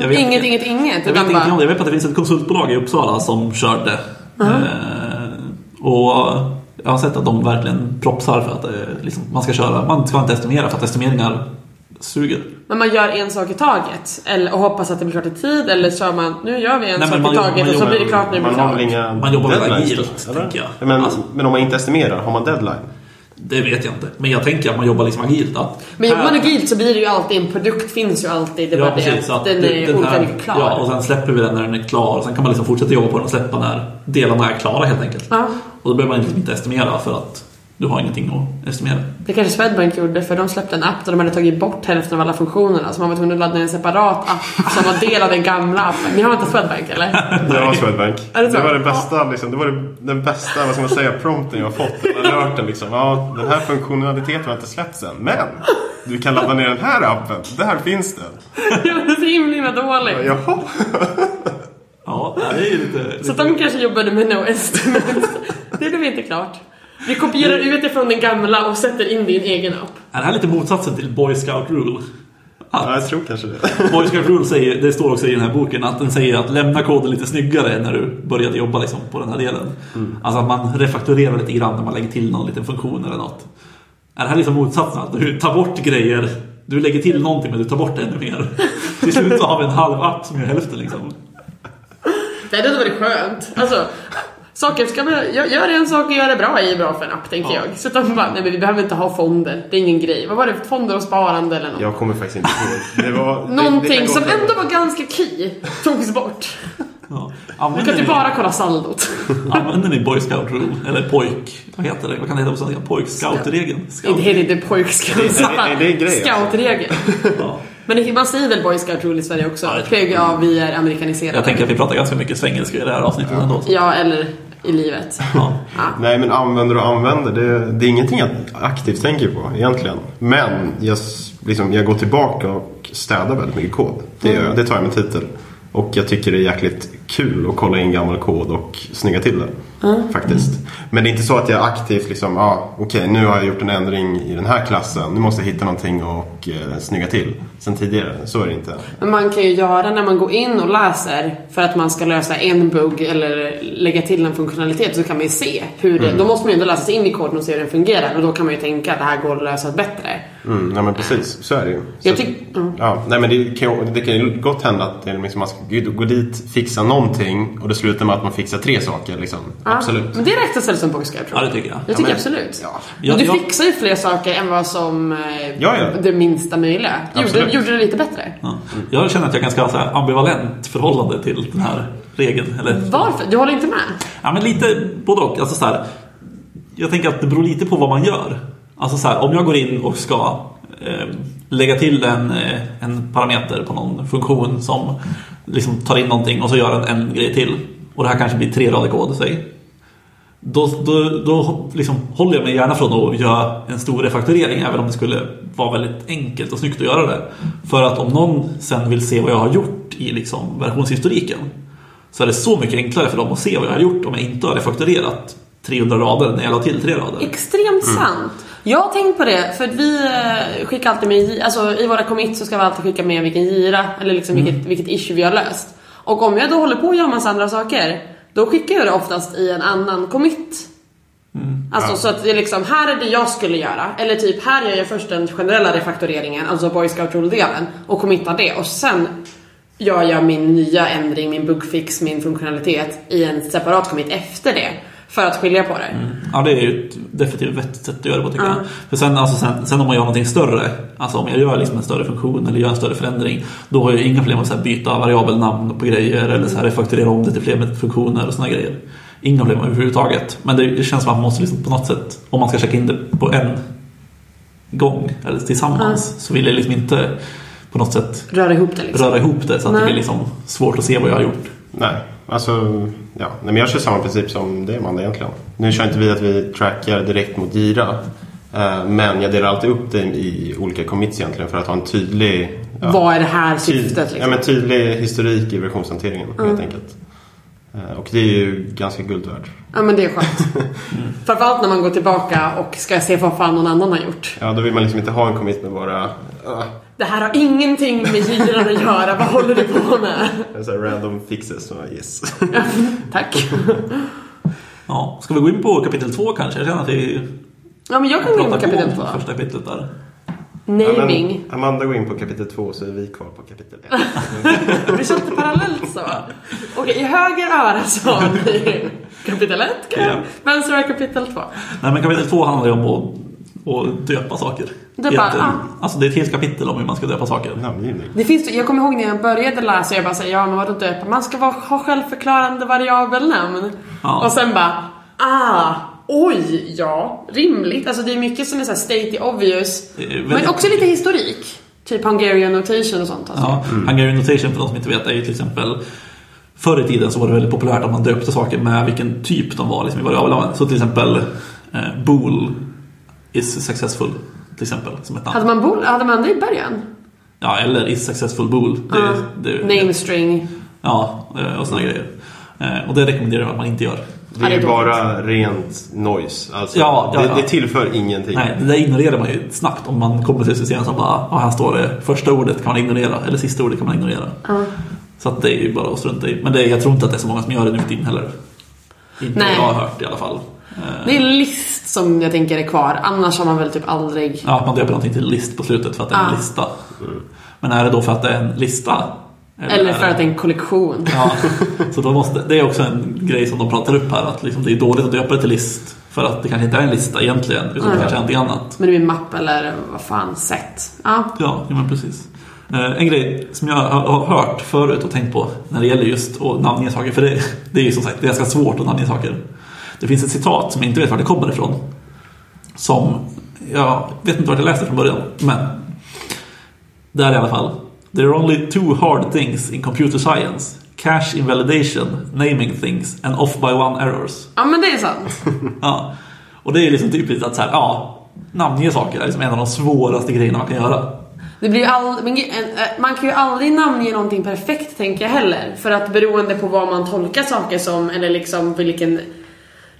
Eh, vet- Inget, inget, inget. Jag vet bara, det. Jag vet att det finns ett konsultbolag i Uppsala som körde. Eh, och jag har sett att de verkligen propsar för att eh, liksom, man ska köra. Man ska inte estimera för att estimeringar suger. Men man gör en sak i taget eller, och hoppas att det blir klart i tid eller så man, nu gör vi en Nej, sak man i taget man och så jobbar- blir det klart när det blir Man har klart. inga Man jobbar väl agilt, tänker jag. Men, Alltså- men om man inte estimerar, har man deadline? Det vet jag inte. Men jag tänker att man jobbar liksom agilt. Att Men jobbar man agilt så blir det ju alltid, en produkt finns ju alltid. Det är Ja, precis. att den det- är den här- klar. Ja, och sen släpper vi den när den är klar. Sen kan man liksom fortsätta jobba på den och släppa när delarna är klara helt enkelt. Ja. Och då behöver man liksom inte estimera för att du har ingenting att estimera. Det kanske Swedbank gjorde för de släppte en app där de hade tagit bort hälften av alla funktionerna så man var tvungen att ladda ner en separat app som var del av den gamla appen. Ni har inte Swedbank eller? Det var Swedbank. Är det det var det bästa, liksom, det var den bästa, vad ska man säga, prompten jag har fått. Alerten liksom. Ja, den här funktionaliteten har inte släppts än. Men! Du kan ladda ner den här appen. Där finns den. det var så himla, himla dåligt. Jaha. Ja, det är ju lite... Så de kanske jobbade med no estimate. Det blev inte klart. Vi kopierar ut det från den gamla och sätter in det i en egen app. Är det här lite motsatsen till Boy Scout Rule? Ja, jag tror kanske det. Boy Scout Rule säger, det står också i den här boken, att den säger att lämna koden lite snyggare när du började jobba liksom på den här delen. Alltså att man refaktorerar lite grann när man lägger till någon liten funktion eller något. Är det här liksom motsatsen? Att du tar bort grejer, du lägger till någonting men du tar bort ännu mer. Till slut så har vi en halv app som gör hälften liksom. Det hade varit skönt. Alltså, saker ska man, gör, en sak och gör det bra är ju bra för en app, tänker Ja. jag. Så att de bara, nej men vi behöver inte ha fonder. Det är ingen grej. Vad var det? Fonder och sparande eller något? Jag kommer faktiskt inte ihåg. Det var, det- det Någonting kan som ändå var ganska key togs bort. Ja. Du kan ju ni, bara kolla saldot. använder ni Boy Scout Rule? Eller pojk, vad heter det? Vad kan det heta på svenska? Pojk Scout-regeln? Det Scout. heter inte pojkscout. Är- är det en grej, alltså? Scoutregel. Ja. Men det, man säger väl boy scout rule i Sverige också? Ja, det tror jag. PGA, vi är amerikaniserade. Jag tänker att vi pratar ganska mycket svengelska i det här avsnittet ändå. så- Ja, eller i livet. Ja. Nej, men använder och använder, det, det är ingenting jag aktivt tänker på egentligen. Men jag, liksom, jag går tillbaka och städar väldigt mycket kod. Det, jag, det tar jag med titel. Och jag tycker det är jäkligt kul att kolla in gammal kod och snygga till det. Faktiskt. Men det är inte så att jag aktivt liksom, ah, okej nu har jag gjort en ändring i den här klassen. Nu måste jag hitta någonting och eh, snygga till. Sen tidigare, så är det inte. Men man kan ju göra när man går in och läser för att man ska lösa en bugg eller lägga till en funktionalitet så kan man ju se hur det, då måste man ju ändå läsa sig in i koden och se hur den fungerar och då kan man ju tänka att det här går att lösa bättre. Mm, nej men precis, så är det ju. Så, Jag tyck, mm. ja, nej men det kan, det kan ju gott hända att liksom, man ska gå dit, fixa någonting och det slutar med att man fixar tre saker. Liksom. Absolut. Men det räknas väl som scout Ja, det tycker jag. Jag tycker men- absolut. ja. Jag- du jag- fixar ju fler saker än vad som eh, Ja, ja. det minsta möjliga. Gjorde, gjorde det lite bättre. Ja. Jag känner att jag ganska så ambivalent förhållande till den här regeln. Eller, Varför? Du håller inte med? ja, men lite både och. Alltså, så här, jag tänker att det beror lite på vad man gör. Alltså så här, om jag går in och ska eh, lägga till en, eh, en parameter på någon funktion som liksom tar in någonting och så gör en, en grej till. Och det här kanske blir tre rader kod, säg. Då, då, då liksom håller jag mig gärna från att göra en stor refaktorering även om det skulle vara väldigt enkelt och snyggt att göra det. För att om någon sen vill se vad jag har gjort i liksom versionshistoriken så är det så mycket enklare för dem att se vad jag har gjort om jag inte har refaktorerat 300 rader när jag la till tre rader. Extremt sant. Jag har tänkt på det, för att vi eh, skickar alltid med, alltså i våra commits så ska vi alltid skicka med vilken gira, eller liksom vilket, vilket issue vi har löst. Och om jag då håller på att göra massa andra saker, då skickar jag det oftast i en annan commit. Alltså Ja. så att det är liksom, här är det jag skulle göra. Eller typ, här gör jag först den generella refaktoreringen, alltså Boy Scout Rule-delen, och committar det. Och sen gör jag min nya ändring, min bugfix, min funktionalitet i en separat commit efter det. För att skilja på det. Ja, det är ju ett definitivt vettigt sätt att göra det på tycker Ja. jag. För sen, alltså, sen, sen om man gör någonting större, alltså om jag gör liksom en större funktion eller gör en större förändring, då har jag ju inga problem att så här, byta variabelnamn på grejer eller så här, refakturera om det till fler funktioner och sådana grejer. Inga problem överhuvudtaget. Men det, det känns som att man måste liksom på något sätt, om man ska checka in det på en gång eller tillsammans, så vill jag liksom inte på något sätt Röra ihop det liksom. röra ihop det så att Nej. det blir liksom svårt att se vad jag har gjort. Nej, alltså ja. Nej, men jag kör samma princip som det Amanda egentligen. Nu kör inte vi att vi trackar direkt mot Gira. eh, Men jag delar alltid upp det i olika commits egentligen för att ha en tydlig ja, Vad är det här syftet liksom? ja, men tydlig historik i versionshanteringen helt enkelt. Eh, Och det är ju ganska guld värt. Ja men det är skönt. Framförallt när man går tillbaka och ska se vad fan någon annan har gjort. Ja, då vill man liksom inte ha en commit med bara uh, Det här har ingenting med giran att göra, vad håller du på med? så här random fixes. Så, yes. Tack. Ja, ska vi gå in på kapitel två kanske? Jag känner att vi Ja men jag kan gå in på kapitel två. första kapitlet där. Naming. Ja, men Amanda går in på kapitel två så är vi kvar på kapitel ett. Vi kör inte parallellt så. Okej, i höger öra så har vi kapitel 1, Ja. vänster öra kapitel 2. Nej men kapitel två handlar ju om att, att döpa saker. Döpa, ja. Alltså det är ett helt kapitel om hur man ska döpa saker. Namngivning. Det finns, jag kommer ihåg när jag började läsa, jag bara säger ja men vadå döpa? Man ska vara, ha självförklarande variabelnamn. Ja. Och sen bara, ah, oj, ja, rimligt. Alltså det är mycket som är såhär state obvious. Men också lite historik. Typ Hungarian notation och sånt. Alltså. Ja, Hungarian notation för de som inte vet är ju till exempel Förr i tiden så var det väldigt populärt att man döpte saker med vilken typ de var liksom, i variabelnamn. Så till exempel eh, bool is successful till exempel som ett namn. Hade man bol, hade man det i början? Ja, eller is successful bool. Det, Ja. det, Name string. Ja, eh, och såna grejer. Eh, Och det rekommenderar jag att man inte gör. Det är det bara rent noise. Alltså, Ja, ja, det, ja. det tillför ingenting. Nej, det där ignorerar man ju snabbt om man kommer till ett system som bara ja, här står det första ordet kan man ignorera eller sista ordet kan man ignorera. Så att det är ju bara att strunta i. Men det, är- jag tror inte att det är så många som gör det nu för tiden heller. Inte Nej. vad jag har hört i alla fall. Eh, Det är en list som jag tänker är kvar. Annars har man väl typ aldrig... Ja, att man döper någonting till list på slutet för att det är en Ah. lista. Men är det då för att det är en lista? Eller är för att det är en kollektion. Ja, så då måste, det är också en grej som de pratar upp här att liksom det är dåligt att döpa det till list för att det kanske inte är en lista egentligen utan det Nej. kanske är någonting annat. Men det är en mapp eller vad fan, set. Ja. Ja, ja men precis. Eh, En grej som jag har har hört förut och tänkt på när det gäller just att namnge saker, för det, det är ju som sagt det är ganska svårt att namnge saker. Det finns ett citat som jag inte vet var det kommer ifrån. Som, jag vet inte vart jag läste från början, men där i alla fall. There are only two hard things in computer science. Cache invalidation, naming things and off by one errors. ja, men det är sant. Ja. Och det är liksom typiskt att så här, ja, namnge saker är liksom en av de svåraste grejerna man kan göra. Det blir all, eh, man kan ju aldrig namnge någonting perfekt tänker jag heller. För att beroende på vad man tolkar saker som eller liksom vilken...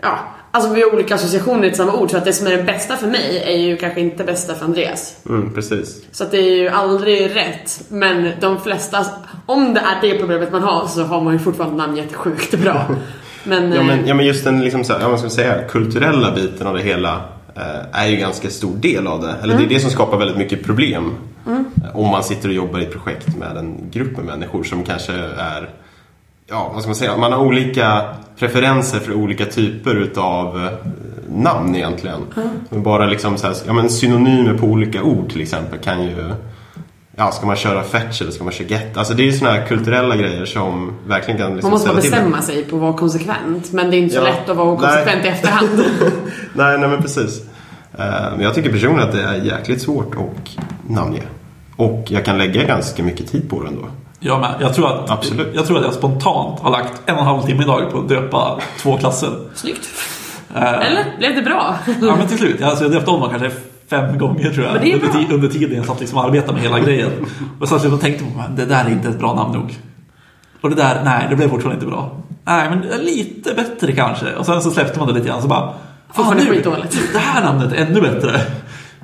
Ja, alltså vi har olika associationer till samma ord. Så att det som är det bästa för mig är ju kanske inte bästa för Andreas. Mm, precis. Så att det är ju aldrig rätt. Men de flesta, om det är det problemet man har så har man ju fortfarande namngett sjukt bra. Men, Ja eh, men, ja, men just den liksom så här, ja, vad ska man säga, kulturella biten av det hela eh, är ju ganska stor del av det. Eller Mm. det är det som skapar väldigt mycket problem. Eh, Om man sitter och jobbar i ett projekt med en grupp med människor som kanske är Ja, vad ska man säga? Man har olika preferenser för olika typer utav eh, namn egentligen. Men bara liksom så här, ja, men synonymer på olika ord till exempel kan ju Ja, ska man köra fetch eller ska man köra get? Alltså det är ju såna här kulturella grejer som verkligen kan liksom man måste bara bestämma sig på att vara konsekvent. Men det är inte så Ja. lätt att vara Nej. konsekvent i efterhand. nej, nej men precis. Eh, jag tycker personligen att det är jäkligt svårt att namnge. Och jag kan lägga ganska mycket tid på det ändå. Jag med. Jag tror att, Absolut. Jag tror att jag spontant har lagt en och en halv timme idag på att döpa två klasser. Snyggt. Eh, Eller? Blev det bra? Ja men till slut. Alltså, jag döpte om dem kanske fem gånger tror jag. Det under, under tiden jag satt liksom och arbetade med hela grejen. Och så jag tänkte på det där är inte ett bra namn nog. Och det där, nej det blev fortfarande inte bra. Nej men lite bättre kanske. Och sen så släppte man det lite grann så bara. Fortfarande "Ah, nu- skitdåligt." Det här namnet är ännu bättre.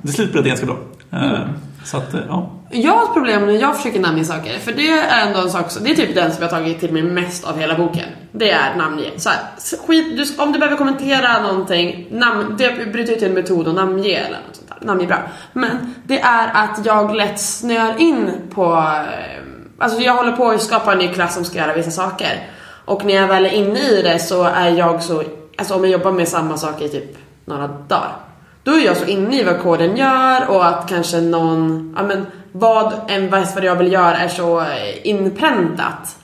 Till slut blev det ganska bra. Eh, så att, eh, ja. Jag har ett problem när jag försöker namnge saker. För det är ändå en sak som, det är typ den som jag har tagit till mig mest av hela boken. Det är namnge. Så här, skit, du, om du behöver kommentera någonting, namn, döp, bryt ut en metod och namnge eller något sånt där. Namnge är bra. Men det är att jag lätt snöar in på, eh, alltså jag håller på att skapa en ny klass som ska göra vissa saker. Och när jag väl är inne i det så är jag så, alltså om jag jobbar med samma sak i typ några dagar. Då är jag så inne i vad koden gör och att kanske någon, ja men vad en variabel gör är så eh, inpräntat.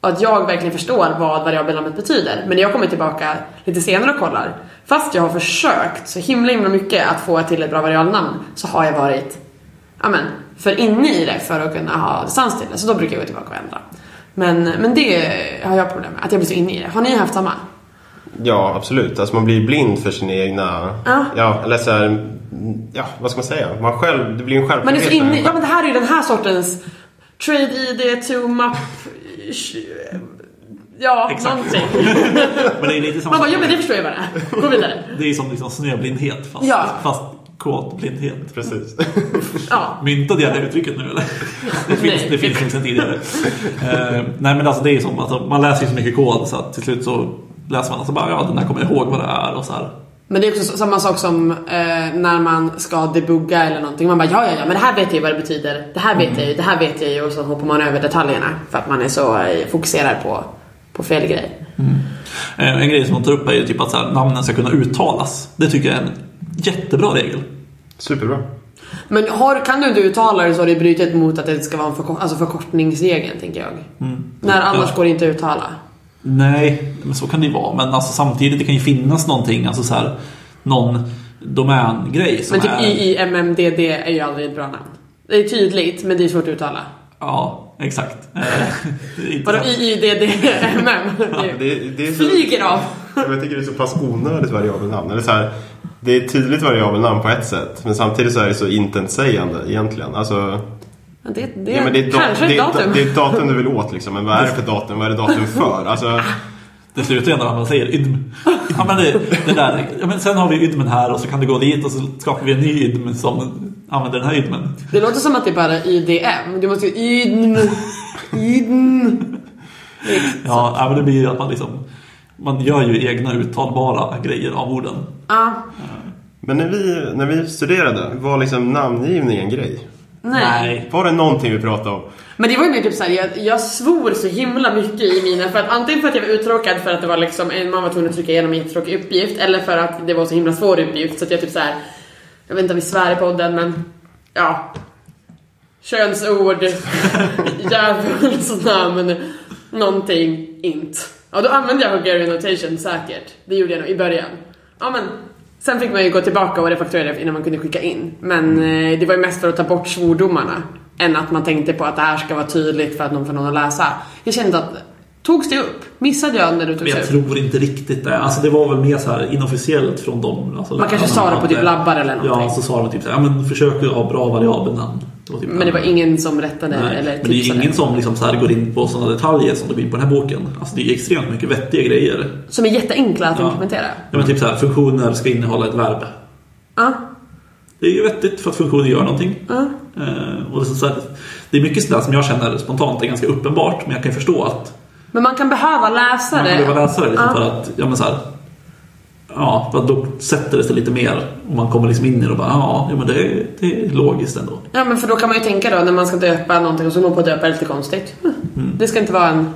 Och att jag verkligen förstår vad variabelnamnet betyder. Men när jag kommer tillbaka lite senare och kollar, fast jag har försökt så himla himla mycket att få till ett bra variabelnamn, så har jag varit, ja men, för inne i det för att kunna ha distans till det. Så då brukar jag gå tillbaka och ändra. Men, men det har jag problem med, att jag blir så inne i det. Har ni haft samma? Ja, absolut. Alltså man blir blind för sina egna... Ja. eller så här, Ja, vad ska man säga? Man själv, det blir en självklarhet. Man är så inne, själv. ja men det här är ju den här sortens Trade ID to map Ja, Exakt. någonting. Men det är lite samma Man bara, ja men det förstår jag bara. Gå vidare. Det är som liksom snöblindhet fast, Ja. fast kodblindhet. Precis. Ja. Myntade jag det uttrycket nu eller? Det finns, Nej. det finns nog sedan tidigare. Eh, nej men alltså det är ju som att man läser ju så mycket kod så att till slut så läser man och så bara ja den här kommer jag ihåg vad det är och så här. Men det är också så- samma sak som eh, när man ska debugga eller någonting. Man bara ja, ja, ja, men det här vet jag ju vad det betyder. Det här vet jag ju, det här vet jag ju och så hoppar man över detaljerna för att man är så eh, fokuserad på, på fel grej. Eh, En grej som hon tar upp är ju typ att så här, namnen ska kunna uttalas. Det tycker jag är en jättebra regel. Superbra. Men har, kan du inte uttala det så har det brutit mot att det ska vara en förkort, alltså förkortningsregeln, tänker jag. När annars Ja. går det inte att uttala. Nej, men så kan det ju vara. Men alltså, samtidigt, det kan ju finnas någonting, alltså så här, någon domängrej som Men typ är... IIMMDD är ju aldrig ett bra namn. Det är tydligt, men det är svårt att uttala. Ja, exakt. Vadå IIDDMM? Det, det är så, Flyger av! jag tycker det är så pass onödigt variabelnamn. Eller så här, det är tydligt variabelnamn på ett sätt. Men samtidigt så är det så intetsägande egentligen. Alltså, Det, det, ja, men det, är kanske det, ett är, datum. det är ett datum du vill åt liksom. Men vad är det för datum? Vad är det datum för? Alltså, Det slutar ju ändå när man säger idm. Ja, men det, det där, ja, men sen har vi idmen här och så kan du gå dit och så skapar vi en ny idm som använder den här idmen. Det låter som att det är bara IDM. Du måste ju IDM. IDM. Ja, ja, men det blir ju att man liksom man gör ju egna uttalbara grejer av orden. Ja. men när vi, när vi studerade, var liksom namngivning en grej? Nej. Var det någonting vi pratade om? Men det var ju mer typ såhär, jag, jag svor så himla mycket i mina för att antingen för att jag var uttråkad för att det var liksom, en man var tvungen att trycka igenom en jättetråkig uppgift eller för att det var så himla svår uppgift så att jag typ såhär, jag vet inte om vi svär i podden men ja. Könsord, djävulsnamn, någonting, inte. Ja då använde jag Hungarian notation säkert. Det gjorde jag nog i början. Ja men Sen fick man ju gå tillbaka och refakturera innan man kunde skicka in. Men eh, det var ju mest för att ta bort svordomarna. Än att man tänkte på att det här ska vara tydligt för att någon får någon att läsa. Jag kände att, togs det upp? Missade jag när du Men togs jag upp? tror inte riktigt det. Alltså det var väl mer så här inofficiellt från dem. Alltså Man kanske sa det på typ labbar eller någonting. Ja, så sa de typ så här, ja men försök att ha bra variabelnamn. Det typ Men det var ingen som rättade Nej, eller men det är tipsade. ingen som liksom så här går in på sådana detaljer som det blir på den här boken. Alltså det är extremt mycket vettiga grejer. Som är jätteenkla att Ja. implementera. Ja, men typ så här, funktioner ska innehålla ett verb. Ja. Det är ju vettigt för att funktioner gör någonting. Ja. Eh, och det, är så här, det är mycket sådär som jag känner spontant är ganska uppenbart. Men jag kan ju förstå att Men man kan behöva läsa man det. kan behöva läsa det liksom Ja. för att, ja men så här, Ja, för då sätter det sig lite mer. Och man kommer liksom in i det och bara, ja, men det, är- det är logiskt ändå. Ja men för då kan man ju tänka då när man ska döpa någonting och så går man på att döpa är lite konstigt. Hm. Mm. Det ska inte vara en...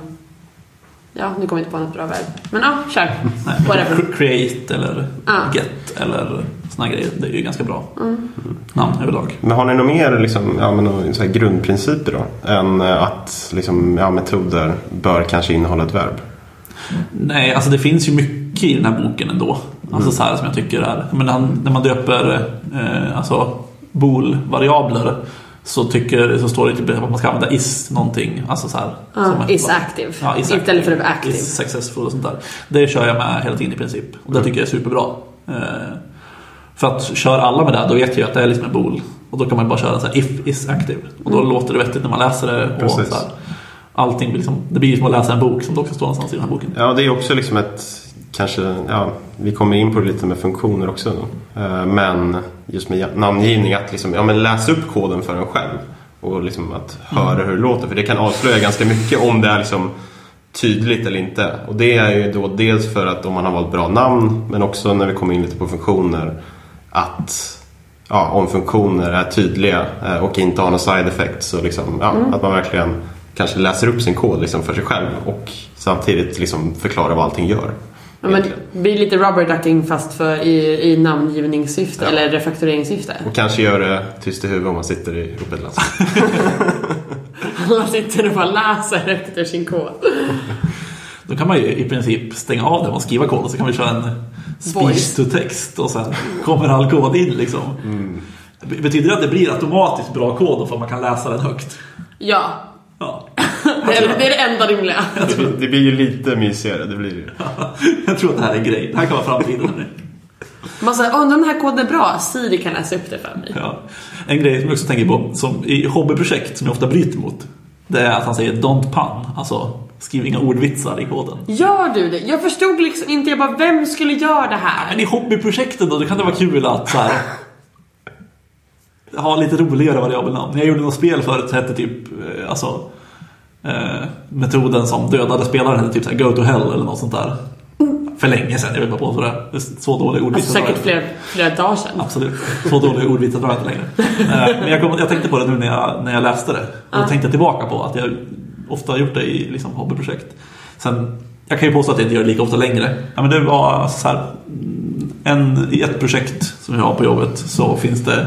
Ja, nu kommer jag inte på något bra verb. Men ja, kör. Nej, Whatever. cre- create eller Ja. get eller såna grejer. Det är ju ganska bra Mm. namn överlag. Men har ni något mer liksom, ja, men, några så här grundprinciper då? Än eh, att liksom, ja, metoder bör kanske innehålla ett verb? Nej, alltså det finns ju mycket i den här boken ändå. Alltså så här som jag tycker är... Men när, när man döper eh, alltså bool-variabler så, tycker, så står det typ att man ska använda is någonting. Alltså så här, Ja, is active. Ja, is Istället för active. active. Is successful och sånt där. Det kör jag med hela tiden i princip. Och det tycker jag är superbra. Eh, för att kör alla med det, då vet jag att det är liksom en bool. Och då kan man bara köra så här if is active. Och då Mm. låter det vettigt när man läser det. Och Precis. så här, allting blir liksom, det blir som att läsa en bok som det också står någonstans i den här boken. Ja, det är också liksom ett kanske, ja, vi kommer in på det lite med funktioner också. Eh, Men just med namngivning, att liksom, ja, men läsa upp koden för en själv. Och liksom att höra hur det låter. För det kan avslöja ganska mycket om det är liksom tydligt eller inte. Och det är ju då dels för att om man har valt bra namn, men också när vi kommer in lite på funktioner. Att ja, om funktioner är tydliga eh, och inte har några side effects. Så liksom, ja, Att man verkligen kanske läser upp sin kod liksom för sig själv och samtidigt liksom förklarar vad allting gör. Ja, men det blir lite rubber ducking fast för i, i namngivningssyfte Ja. eller refaktureringssyfte. Och kanske gör det tyst i huvudet om man sitter i uppedlass. Alla sitter och bara läser efter sin kod. Då kan man ju i princip stänga av den och skriva kod och så kan vi köra en speech to text och sen kommer all kod in liksom. Betyder det att det blir automatiskt bra kod för att man kan läsa den högt? Ja, Ja. det är det, är det enda rimliga. Det blir, det blir ju lite mysigare. Det blir ju. Jag tror att det här är en grej. Det här kan vara framtiden. Man säger, åh den här koden är bra, Siri kan läsa upp det för mig. Ja. En grej som jag också tänker på som i hobbyprojekt som jag ofta bryter mot. Det är att han säger don't pun. Alltså skriv inga ordvitsar i koden. Gör du det? Jag förstod liksom inte, jag bara, vem skulle göra det här? Men i hobbyprojekten då, då kan det vara kul att så här, ha lite roligare variabelnamn. Jag gjorde något spel förut som hette typ, eh, alltså eh, metoden som dödade spelaren hette typ så här, go to hell eller något sånt där. för länge sedan. Jag vill bara påstå det. Så dålig ordvits Alltså säkert flera, flera dagar sedan. Absolut. Så dålig ordvits att dra inte längre. Eh, Men jag, kom, jag tänkte på det nu när jag, när jag läste det. Och då tänkte jag tillbaka på att jag ofta har gjort det i liksom, hobbyprojekt. Sen, jag kan ju påstå att jag inte gör det lika ofta längre. Ja, men det var så här, mm, en, I ett projekt som jag har på jobbet så finns det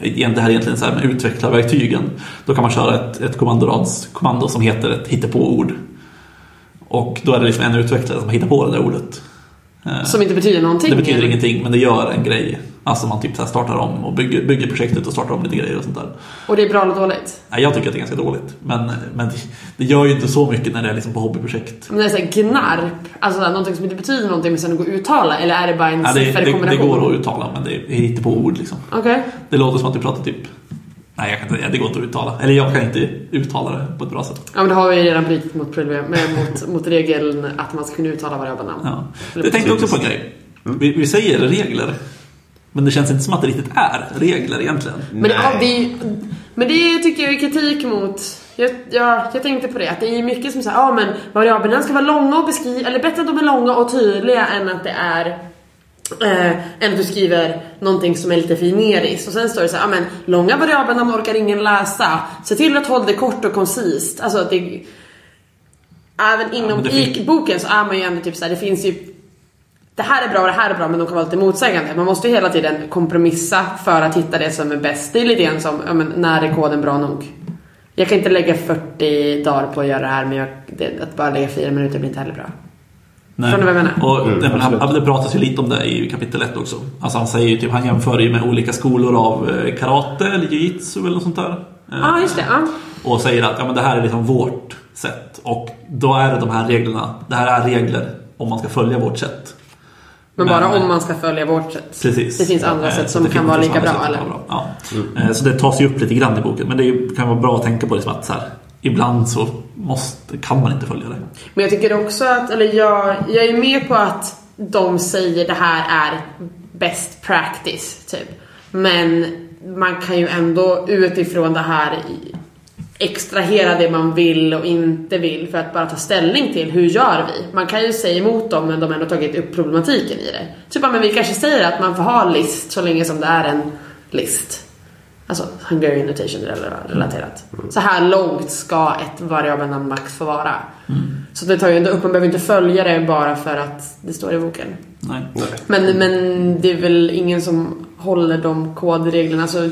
det här är egentligen så här med utvecklarverktygen. Då kan man köra ett, ett kommandoradskommando som heter ett hittepå-ord. Och då är det liksom en utvecklare som hittar på det där ordet. Eh, Som inte betyder någonting. det betyder eller? ingenting, men det gör en grej. Alltså man typ startar om och bygger, bygger projektet och startar om lite grejer och sånt där. Och det är bra eller dåligt? Nej, jag tycker att det är ganska dåligt. Men, men det, det gör ju inte så mycket när det är liksom på hobbyprojekt. Men det är såhär gnarp, alltså någonting som inte betyder någonting men sen går att uttala eller är det bara en Ja, det, det, det sifferkombination? går att uttala, men det är hittar på ord liksom. Okej. Det låter som att du pratar typ... Nej, jag kan inte, det går inte att uttala. Eller jag kan inte uttala det på ett bra sätt. Ja men då har vi ju redan brutit mot, mot, mot regeln att man ska kunna uttala variabelnamn. Ja. Jag tänkte också på en grej. Vi, vi säger regler. Men det känns inte som att det riktigt är regler egentligen. Men, ja, det men det tycker jag är kritik mot. Jag, jag, jag tänkte på det, att det är mycket som säger ja men variablerna ska vara långa och beskriva, eller bättre att de är långa och tydliga än att det är eh, än att du skriver någonting som är lite för generiskt. Och sen står det så här, ja men långa variabelnamn orkar ingen läsa. Se till att hålla det kort och koncist. Alltså att det Även inom fin- i boken så är man ju ändå typ så här, det finns ju det här är bra och det här är bra men de kan vara lite motsägande. Man måste ju hela tiden kompromissa för att hitta det som är bäst. Det är lite grann som, ja, men, när är koden bra nog? Jag kan inte lägga 40 dagar på att göra det här men jag, det, att bara lägga 4 minuter blir inte heller bra. Nej. Förstår ni vad jag menar? Och Mm, det, men han, det pratas ju lite om det i kapitel 1 också. Alltså han säger ju typ, han jämför ju med olika skolor av eh, karate eller jiu-jitsu eller något sånt där. Ja, ah, just det. Ja. Och säger att ja, men det här är liksom vårt sätt. Och då är det de här reglerna. Det här är regler om man ska följa vårt sätt. Men, Men- bara om man ska följa vårt sätt. Precis. Det finns andra sätt som det kan vara lika bra som eller? bra. Ja. Eh, Så det tas ju upp lite grann i boken. Men det kan vara bra att tänka på liksom att så här, ibland så måste, kan man inte följa det. Men jag tycker också att, eller jag, jag är med på att de säger det här är best practice, typ. Men man kan ju ändå utifrån det här extrahera det man vill och inte vill för att bara ta ställning till hur gör vi? Man kan ju säga emot dem men de har ändå tagit upp problematiken i det. Typ, men vi kanske säger att man får ha list så länge som det är en list. Alltså Hungarian notation rel- relaterat. Så här långt ska ett variabelnamn max få vara. Så det tar ju ändå upp, man behöver inte följa det bara för att det står i boken. Nej. Men, men det är väl ingen som håller de kodreglerna. Alltså,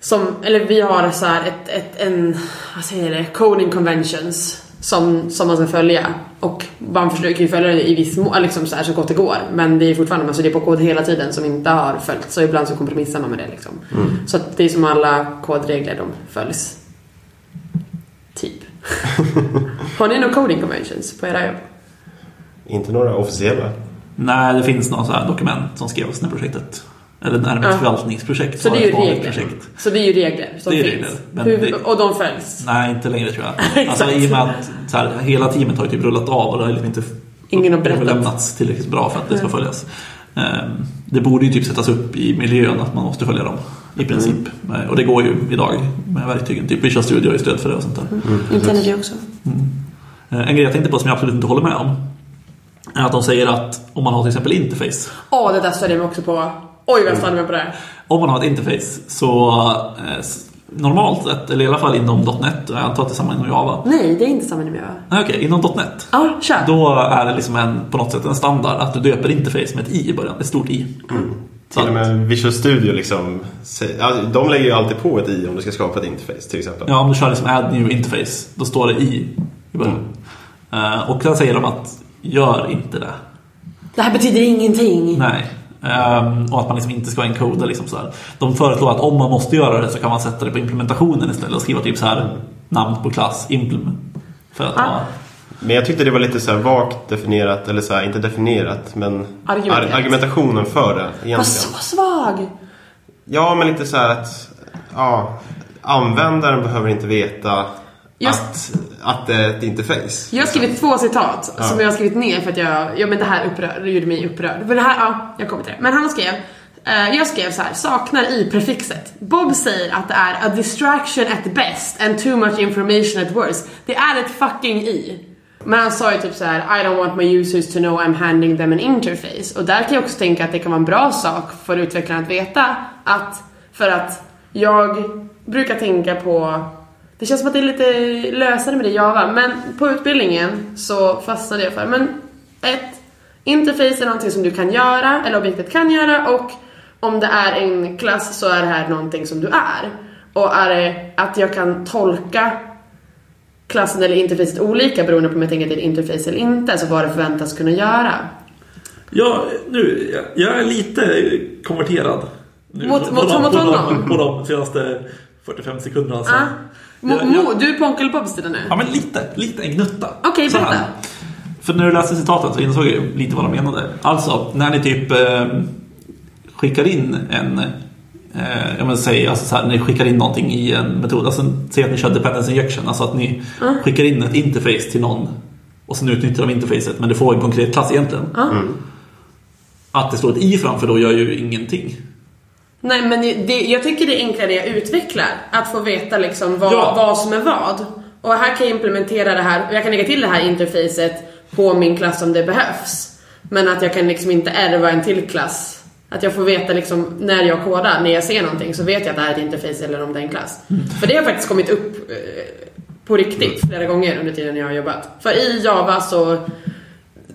som, eller vi har så här ett, ett, en, vad säger det, coding conventions som, som man ska följa. Och man försöker ju följa det i viss mån, liksom så, här, så gott det går. Men det är fortfarande, man det på kod hela tiden som inte har följts. Så ibland så kompromissar man med det liksom. Så att det är som alla kodregler, de följs. Typ. har ni några coding conventions på era jobb? Inte några officiella. Nej, det finns några så här dokument som skrevs när projektet eller när det var ett Ja. förvaltningsprojekt Så det är ju ett vanligt regler. projekt. Så det är ju regler som Det är finns. regler, men Hur, det- Och de följs. Nej, inte längre tror jag. Alltså, I och med att så här, hela teamet har ju typ rullat av och det har liksom inte Ingen har överlämnats tillräckligt bra för att det ska följas. Ehm, Det borde ju typ sättas upp i miljön att man måste följa dem i princip. Mm. Och det går ju idag med verktygen. Typ Visual Studio ju stöd för det och sånt där. Mm. Intelligy också. Eh, En grej jag tänkte på som jag absolut inte håller med om är att de säger att om man har till exempel interface. Åh, det där störde jag mig också på. Oj, vad jag störde mig på det. Om man har ett interface så eh, normalt sett, eller i alla fall inom .NET, och jag antar att det är samma inom Java. Nej, det är inte samma nivå. Nej, Okej, inom .NET. Ja, kör. Då är det liksom en, på något sätt en standard att du döper interface med ett i i början, ett stort i. Så Till och med Visual Studio liksom. De lägger ju alltid på ett i om du ska skapa ett interface till exempel. ja, om du kör liksom add new interface, då står det i i början. Eh, och sen säger de att gör inte det. Det här betyder ingenting. Nej. Ehm, och att man liksom inte ska encoda liksom så här. De föreslår att om man måste göra det så kan man sätta det på implementationen istället och skriva typ så här namn på klass, implement. För att Ah. ha... Men jag tyckte det var lite så här vagt definierat, eller så här, inte definierat, men Argumenterat. ar- argumentationen för det Vad egentligen. så svag. Ja, men lite så här att ja, användaren behöver inte veta Just- att, att det är ett interface. Jag har skrivit två citat Ja. som jag har skrivit ner för att jag, ja men det här upprör, det gjorde mig upprörd. För det här, ja, jag kommer till det. Men han skrev, eh, jag skrev så här, saknar i-prefixet. Bob säger att det är a distraction at best and too much information at worst. Det är ett fucking i. Men han sa ju typ så här: I don't want my users to know I'm handing them an interface. Och där kan jag också tänka att det kan vara en bra sak för utvecklaren att veta att, för att jag brukar tänka på det känns som att det är lite lösare med det Java, men på utbildningen så fastnade jag för, men ett, interface är någonting som du kan göra, eller objektet kan göra, och om det är en klass så är det här någonting som du är. Och är det att jag kan tolka klassen eller interfacet olika beroende på om jag tänker att det är interface eller inte, så vad det förväntas kunna göra. Ja, nu, jag, jag är lite konverterad. Nu, Mot- på mot- de- mot på de- honom? På de senaste 45 sekunderna. Så. Ah. Mo, du är på Onkel Bobs sida nu? Ja, men lite. Lite en gnutta. Okej, här. berätta. För när du läste citaten så insåg jag ju lite vad de menade. Alltså, när ni typ eh, skickar in en... Eh, jag menar, säg, alltså så här, när ni skickar in någonting i en metod. Alltså, säg att ni kör dependence injection. Alltså att ni skickar in ett interface till någon och sen utnyttjar de interfacet. Men du får en konkret klass egentligen. Att det står ett i framför då gör ju ingenting. Nej men det, jag tycker det är enklare jag utvecklar. Att få veta liksom vad, Ja. vad som är vad. Och här kan jag implementera det här, jag kan lägga till det här interfacet på min klass om det behövs. Men att jag kan liksom inte ärva en till klass. Att jag får veta liksom när jag kodar, när jag ser någonting så vet jag att det här är ett interface eller om det är en klass. För det har faktiskt kommit upp eh, på riktigt flera gånger under tiden jag har jobbat. För i Java så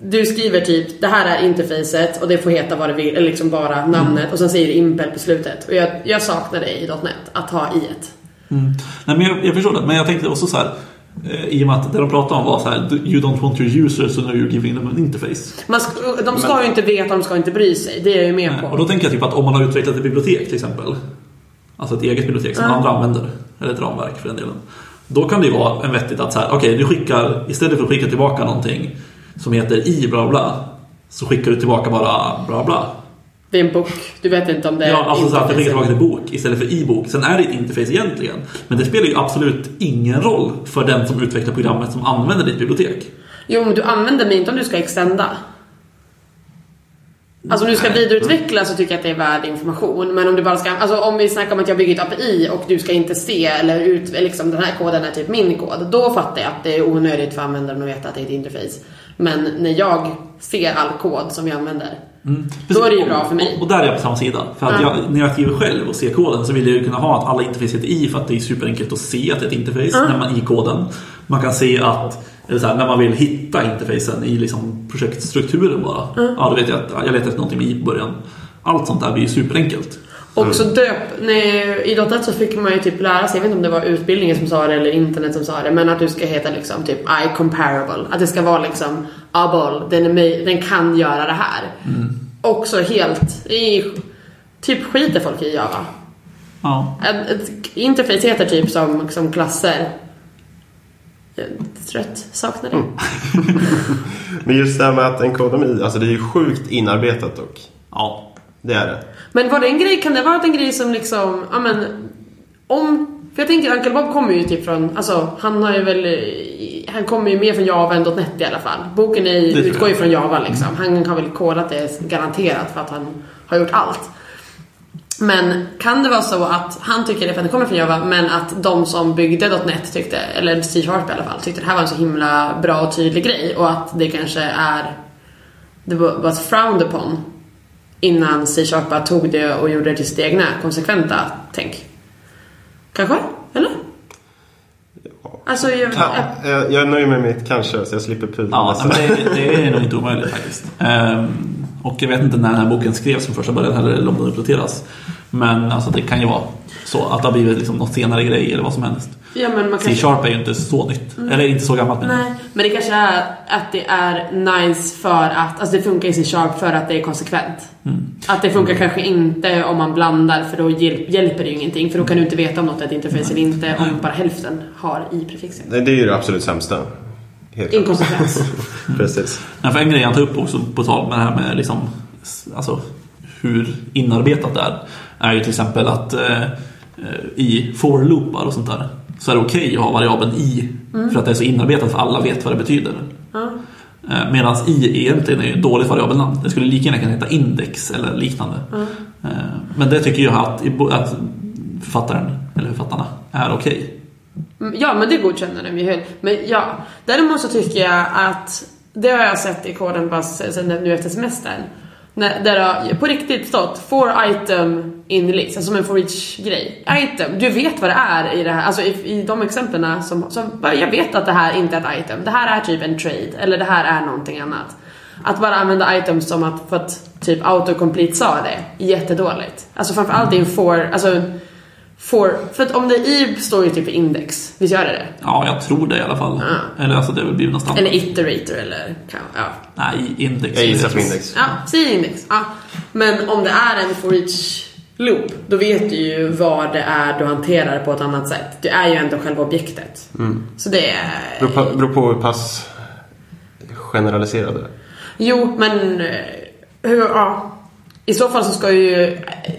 du skriver typ det här är interfacet och det får heta vad det vill, eller liksom bara namnet och sen säger du impel på slutet. Och jag, jag saknar det i .NET, att ha i ett. Mm. Nej, men jag, jag förstår det, men jag tänkte också så här. eh, I och med att det de pratade om var så här, You don't want your users so now you're giving them an interface. Man de ska ju inte veta, de ska inte bry sig. Det är jag ju med på. Och då tänker jag typ att om man har utvecklat ett bibliotek till exempel. Alltså ett eget bibliotek som Ja. andra använder. Eller ett ramverk för den delen. Då kan det ju vara en vettigt att så här, okej du skickar, istället för att skicka tillbaka någonting som heter i bla bla. Så skickar du tillbaka bara bla bla. Det är en bok, du vet inte om det är Ja, alltså så att jag skickar tillbaka till bok istället för i-bok. Sen är det ett interface egentligen. Men det spelar ju absolut ingen roll för den som utvecklar programmet som använder ditt bibliotek. Jo, men du använder mig inte om du ska extenda. Alltså om du ska vidareutveckla så tycker jag att det är värd information. Men om du bara ska, alltså om vi snackar om att jag bygger ett API och du ska inte se eller ut, liksom den här koden är typ min kod. Då fattar jag att det är onödigt för användaren att veta att det är ett interface. Men när jag ser all kod som jag använder, då är det ju bra för mig. Och, där är jag på samma sida. För att Ja. jag, när jag skriver själv och ser koden så vill jag ju kunna ha att alla interface heter i för att det är superenkelt att se att det är ett interface när man i koden. Man kan se att eller så här, när man vill hitta interfacen i liksom projektstrukturen bara. Ja, då vet jag att jag letar efter någonting med i på början. Allt sånt där blir ju superenkelt. Och så döp, nej, i .NET så fick man ju typ lära sig, jag vet inte om det var utbildningen som sa det eller internet som sa det, men att du ska heta liksom typ I comparable. Att det ska vara liksom able, den, är den kan göra det här. Också helt, i, typ skiter folk i Java. Ja. Ett, ett interface heter typ som, som klasser. Jag är trött, saknar det. Men just det här med att en kodom alltså det är ju sjukt inarbetat dock. ja. Det är det. Men var det en grej, kan det vara en grej som liksom, ja men om, för jag tänker Uncle Bob kommer ju typ från, alltså han har ju väl, han kommer ju mer från Java än .NET i alla fall. Boken är, utgår ju från Java liksom. Han har väl kodat det garanterat för att han har gjort allt. Men kan det vara så att han tycker det för att det kommer från Java, men att de som byggde .NET tyckte, eller C-sharp i alla fall, tyckte det här var en så himla bra och tydlig grej och att det kanske är, det var was frowned upon innan C-sharp bara tog det och gjorde det till sitt egna konsekventa tänk. Kanske? Eller? Alltså, jag, Ja, jag, jag är nöjd med mitt kanske så jag slipper pudla. Ja, men det, det är nog inte omöjligt faktiskt. Ehm, och jag vet inte när den här boken skrevs från första början heller, eller om den uppdateras. Men alltså, det kan ju vara så att det har blivit liksom något senare grej eller vad som helst. ja, men. C-sharp är ju inte så nytt. Eller inte så gammalt jag. Nej, men det kanske är att det är nice för att, alltså det funkar i C-sharp för att det är konsekvent. Att det funkar kanske inte om man blandar för då hjäl- hjälper det ju ingenting. För då kan du inte veta om något är ett interface eller inte om bara hälften har i-prefixen. Det, det är ju det absolut sämsta. Inkonsekvens. Precis. Men för en grej han tar upp också på tal med det här med liksom, alltså, hur inarbetat det är. Är ju till exempel att eh, eh, i for-loopar och sånt där så är det okej att ha variabeln i. För att det är så inarbetat för alla vet vad det betyder. Ja. Eh, Medan i egentligen är ju ett dåligt variabelnamn. Det skulle lika gärna kunna heta index eller liknande. Eh, Men det tycker jag att, att författaren, eller författarna, är okej. Mm, Ja, men det godkänner den ju. Men ja, däremot så tycker jag att det har jag sett i koden bara sen nu efter semestern. När, där det har på riktigt stått for item in list, alltså som en for each grej. Item, du vet vad det är i det här, alltså i, i de exemplen som, som, jag vet att det här inte är ett item. Det här är typ en trade, eller det här är någonting annat. Att bara använda items som att, för att typ autocomplete sa det, jättedåligt. Alltså framförallt i en for, alltså for, för att om det i står ju typ index, visst gör det det? Ja, jag tror det i alla fall. Eller alltså det är väl blivit någonstans. Eller iterator eller ja. Nej, index. Jag gissar på index. Ja, säg index. Ja. Men om det är en for each loop, då vet du ju vad det är du hanterar på ett annat sätt. Du är ju ändå själva objektet. Så det är... Beror på, beror på hur pass generaliserade är. Jo, men eh, hur, ja. I så fall så ska ju...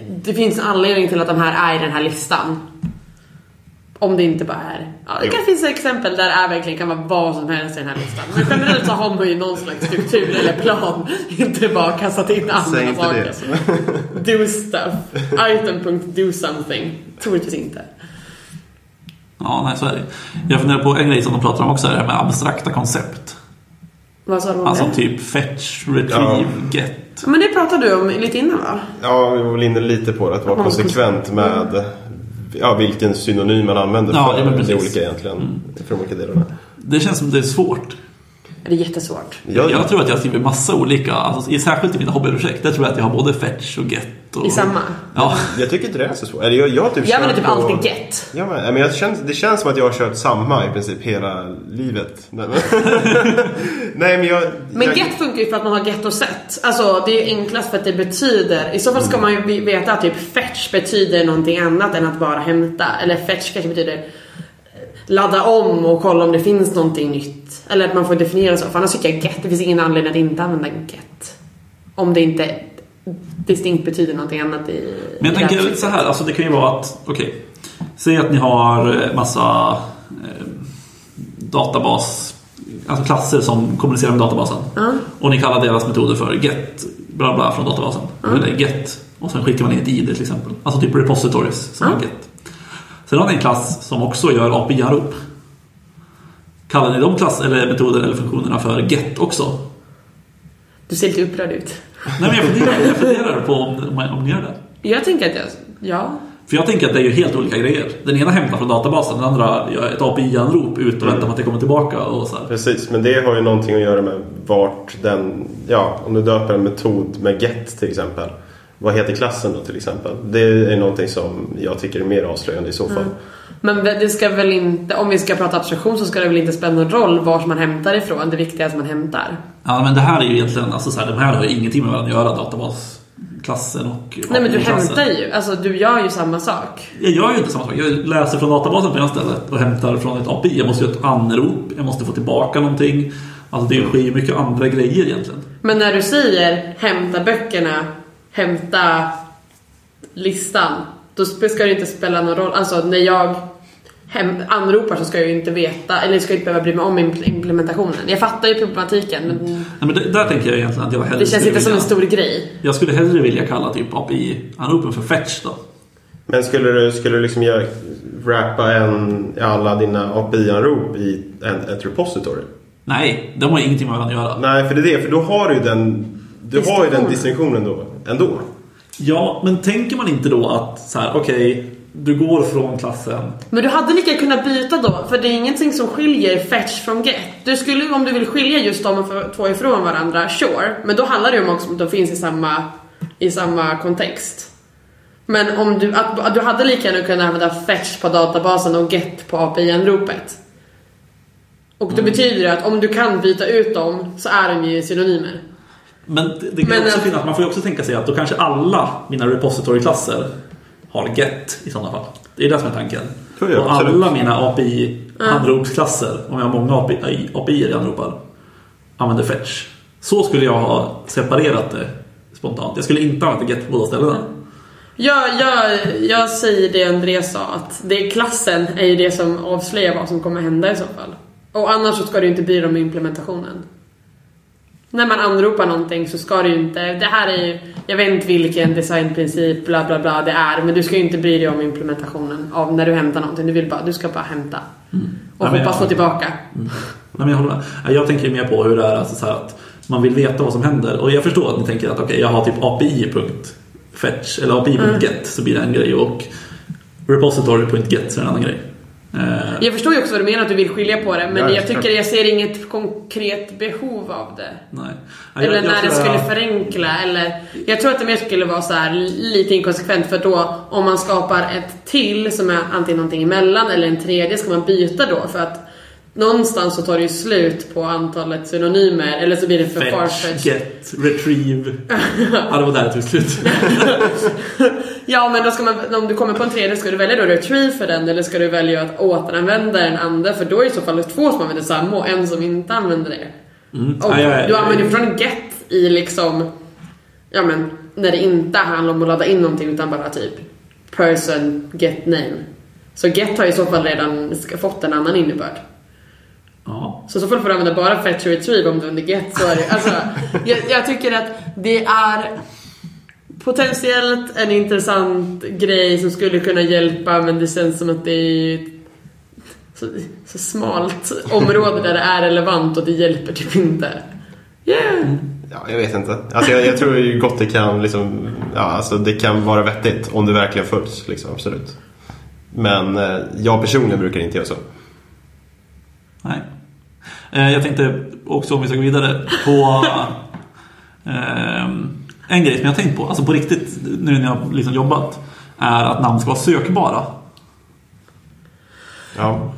Det finns en anledning till att de här är i den här listan. Om det inte bara är... Ja, det kan finnas exempel där det är verkligen kan vara vad som helst i den här listan. Men generellt så har man ju någon slags struktur eller plan. Inte bara kastat in Säg andra inte saker. det. Do stuff. Item.do something. Troligtvis inte. Ja, nej så är det. Jag funderar på en grej som de pratar om också, det här med abstrakta koncept. Vad sa du om Alltså det? typ fetch, retrieve, get. Men det pratade du om lite innan va? Ja, vi var väl inne lite på det. Att vara konsekvent med ja, vilken synonym man använder Ja, för ja, precis. olika egentligen. För de olika delarna. Det känns som det är svårt. Det är jättesvårt. Jag, Jag tror att jag skriver massa olika, alltså, särskilt i mina hobbyprojekt. Där tror jag att jag har både fetch och get. Och, I samma. Ja, jag tycker inte det är så svårt. Eller jag, jag typ Jag använder typ på- alltid get. Ja, men, men jag känns, det känns som att jag har kört samma i princip hela livet. Nej, men, jag... Men jag, get funkar ju för att man har get och set. Alltså det är ju enklast för att det betyder, i så fall ska man ju veta att typ fetch betyder någonting annat än att bara hämta. Eller fetch kanske betyder ladda om och kolla om det finns någonting nytt. Eller att man får definiera så. För annars tycker jag get, det finns ingen anledning att inte använda get. Om det inte distinkt betyder någonting annat i Men jag tänker projektet. så här, alltså det kan ju vara att, okej. Säg att ni har eh, massa eh, databas, alltså klasser som kommunicerar med databasen. Och ni kallar deras metoder för get, bla bla från databasen. Eller get. Och sen skickar man in ett ID till exempel. Alltså typ repositories som är get. Sen har ni en klass som också gör API-anrop. Kallar ni de klass eller metoder eller funktionerna för get också? Du ser lite upprörd ut. Nej men jag funderar, jag funderar på om, om, om ni gör det. Jag tänker att jag, ja. För jag tänker att det är ju helt olika grejer. Den ena hämtar från databasen, den andra gör ett API-anrop ut och väntar på att det kommer tillbaka. Och så här. Precis, men det har ju någonting att göra med vart den... Ja, om du döper en metod med get till exempel. Vad heter klassen då till exempel? Det är någonting som jag tycker är mer avslöjande i så fall. Men det ska väl inte, om vi ska prata abstraktion så ska det väl inte spela någon roll var man hämtar ifrån. Det viktiga är att man hämtar. Ja, men det här är ju egentligen, alltså så här, de här har ju ingenting med varandra att göra, databasklassen och Nej men du hämtar ju, alltså du gör ju samma sak. Jag gör ju inte samma sak. Jag läser från databasen på ena stället och hämtar från ett API. Jag måste göra ett anrop, jag måste få tillbaka någonting. Alltså det sker ju mycket andra grejer egentligen. Men när du säger hämta böckerna, hämta listan. Då ska det inte spela någon roll. Alltså när jag hem, anropar så ska jag ju inte veta, eller ska jag inte behöva bry mig om impl- implementationen. Jag fattar ju problematiken men Nej, men det, där tänker jag egentligen att jag hellre det känns inte som vilja, en stor grej. Jag skulle hellre vilja kalla typ API-anropen för fetch då. Men skulle du, skulle du liksom göra, wrappa en, alla dina API-anrop i en, ett repository? Nej, de har ingenting med varandra att göra. Nej, för det är det. För då har du ju den, du har ju den distinktionen då, ändå. Ja, men tänker man inte då att så här, okej, du går från klassen. Men du hade lika kunnat byta då, för det är ingenting som skiljer fetch från get. Du skulle, om du vill skilja just de två ifrån varandra, sure. Men då handlar det ju om också att de finns i samma, i samma kontext. Men om du, att, att du hade lika gärna kunnat använda fetch på databasen och get på API-anropet. Och Mm. det betyder det att om du kan byta ut dem så är de ju synonymer. Men det, det kan Men också att- finnas, man får ju också tänka sig att då kanske alla mina repository-klasser har get i sådana fall. Det är det som är tanken. Ja, ja, och absolut. alla mina API-anropsklasser, om jag har många API, API jag anropar, använder fetch. Så skulle jag ha separerat det spontant. Jag skulle inte använda get på båda ställena. Jag, jag, jag säger det Andreas sa, att det är klassen är ju det som avslöjar vad som kommer hända i så fall. Och annars så ska du inte bry dig om implementationen. När man anropar någonting så ska du ju inte, det här är ju, jag vet inte vilken designprincip bla bla bla det är, men du ska ju inte bry dig om implementationen av när du hämtar någonting. Du vill bara, du ska bara hämta. Och Mm. Ja, men hoppas få tillbaka. Nej, men jag, håller. Nej, jag tänker mer på hur det är alltså så att man vill veta vad som händer. Och jag förstår att ni tänker att okej, jag har typ API.fetch eller API.get så blir det en grej och repository.get så är det en annan grej. Jag förstår ju också vad du menar att du vill skilja på det, men Ja, jag klart. tycker jag ser inget konkret behov av det. nej. Eller jag- jag när det skulle jag- förenkla eller Jag tror att det mer skulle vara så här lite inkonsekvent för då om man skapar ett till som är antingen någonting emellan eller en tredje ska man byta då för att någonstans så tar det ju slut på antalet synonymer eller så blir det för Fetch, farfetch. get, retrieve. ja, det var där det tog slut. Ja men då ska man, om du kommer på en tredje ska du välja då retrieve för den eller ska du välja att återanvända den andra för då är det i så fall två som använder samma och en som inte använder det. Mm. Och Ja, ja, ja. du använder fortfarande get i liksom, ja men när det inte handlar om att ladda in någonting utan bara typ person get name. Så get har i så fall redan fått en annan innebörd. Ja. Så så fall får du använda bara fetch och retrieve om du under get. Så är det, alltså, jag, jag tycker att det är potentiellt en intressant grej som skulle kunna hjälpa men det känns som att det är ett så, så smalt område där det är relevant och det hjälper typ inte. Yeah! Ja, jag vet inte. Alltså, jag, jag tror ju gott det kan, liksom, ja, alltså, det kan vara vettigt om det verkligen följs. Liksom, absolut. Men eh, jag personligen brukar inte göra så. Nej. Eh, Jag tänkte också om vi ska gå vidare på ehm, en grej som jag tänkt på, alltså på riktigt nu när jag har liksom jobbat, är att namn ska vara sökbara. Ja.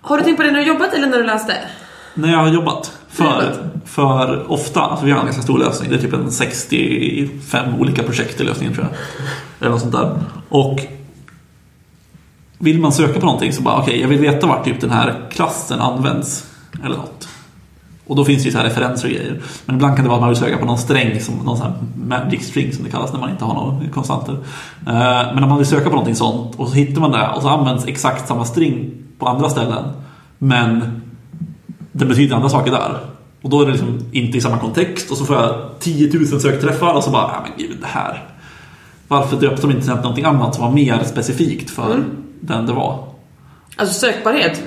Har du tänkt på det när du jobbat eller när du läste? När jag har jobbat. För, för ofta, alltså vi har en ganska stor lösning, det är typ en 65 olika projekt i lösningen tror jag. Eller något sånt där. Och vill man söka på någonting så bara okej, jag vill veta vart typ den här klassen används. Eller något. Och då finns det ju så här referenser och grejer. Men ibland kan det vara att man vill söka på någon sträng, som, någon sån här magic string som det kallas när man inte har några konstanter. Eh, Men om man vill söka på någonting sånt och så hittar man det och så används exakt samma string på andra ställen. Men det betyder andra saker där. Och då är det liksom inte i samma kontext och så får jag 10 000 sökträffar och så bara, ja men gud det här. Varför döpte de inte till någonting annat som var mer specifikt för den det var? Alltså sökbarhet,